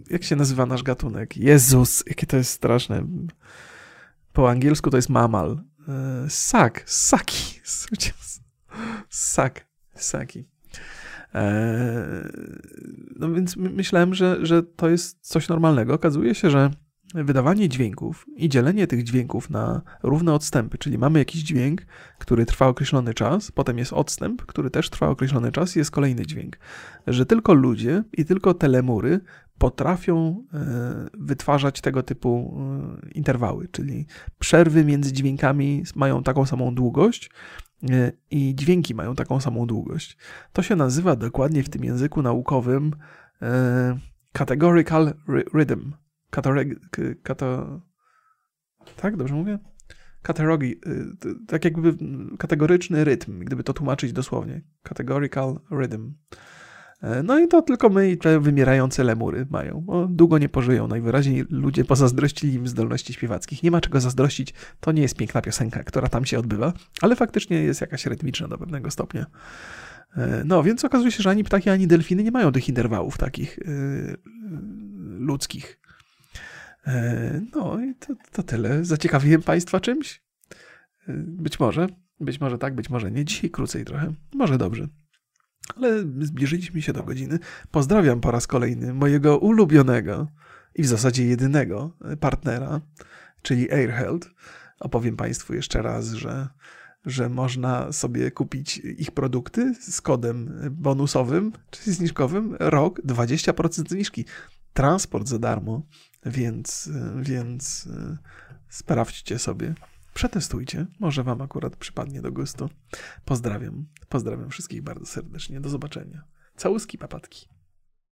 jak się nazywa nasz gatunek? Jezus, jakie to jest straszne. Po angielsku to jest mamal. E, sak, saki. *laughs* Sak, saki. No więc myślałem, że, że to jest coś normalnego. Okazuje się, że wydawanie dźwięków i dzielenie tych dźwięków na równe odstępy, czyli mamy jakiś dźwięk, który trwa określony czas, potem jest odstęp, który też trwa określony czas i jest kolejny dźwięk. Że tylko ludzie i tylko telemury potrafią e, wytwarzać tego typu e, interwały, czyli przerwy między dźwiękami mają taką samą długość i dźwięki mają taką samą długość. To się nazywa dokładnie w tym języku naukowym categorical rhythm. Tak, dobrze mówię? Kategorii, tak jakby kategoryczny rytm, gdyby to tłumaczyć dosłownie. Categorical rhythm. E, no i to tylko my i te wymierające lemury mają. Bo długo nie pożyją. Najwyraźniej ludzie pozazdrościli im zdolności śpiewackich. Nie ma czego zazdrościć. To nie jest piękna piosenka, która tam się odbywa, ale faktycznie jest jakaś rytmiczna do pewnego stopnia. E, no, więc okazuje się, że ani ptaki, ani delfiny nie mają tych interwałów takich yy, ludzkich. Yy, no i to, to tyle. Zaciekawiłem Państwa czymś? Yy, być może. Być może tak, być może nie. Dzisiaj krócej trochę. Może dobrze. Ale zbliżyliśmy się do godziny. Pozdrawiam po raz kolejny mojego ulubionego i w zasadzie jedynego partnera, czyli AirHealth. Opowiem Państwu jeszcze raz, że, że można sobie kupić ich produkty z kodem bonusowym czy zniżkowym rok 20% zniżki. Transport za darmo, więc, więc sprawdźcie sobie. Przetestujcie, może Wam akurat przypadnie do gustu. Pozdrawiam, pozdrawiam wszystkich bardzo serdecznie. Do zobaczenia. Całuski papatki.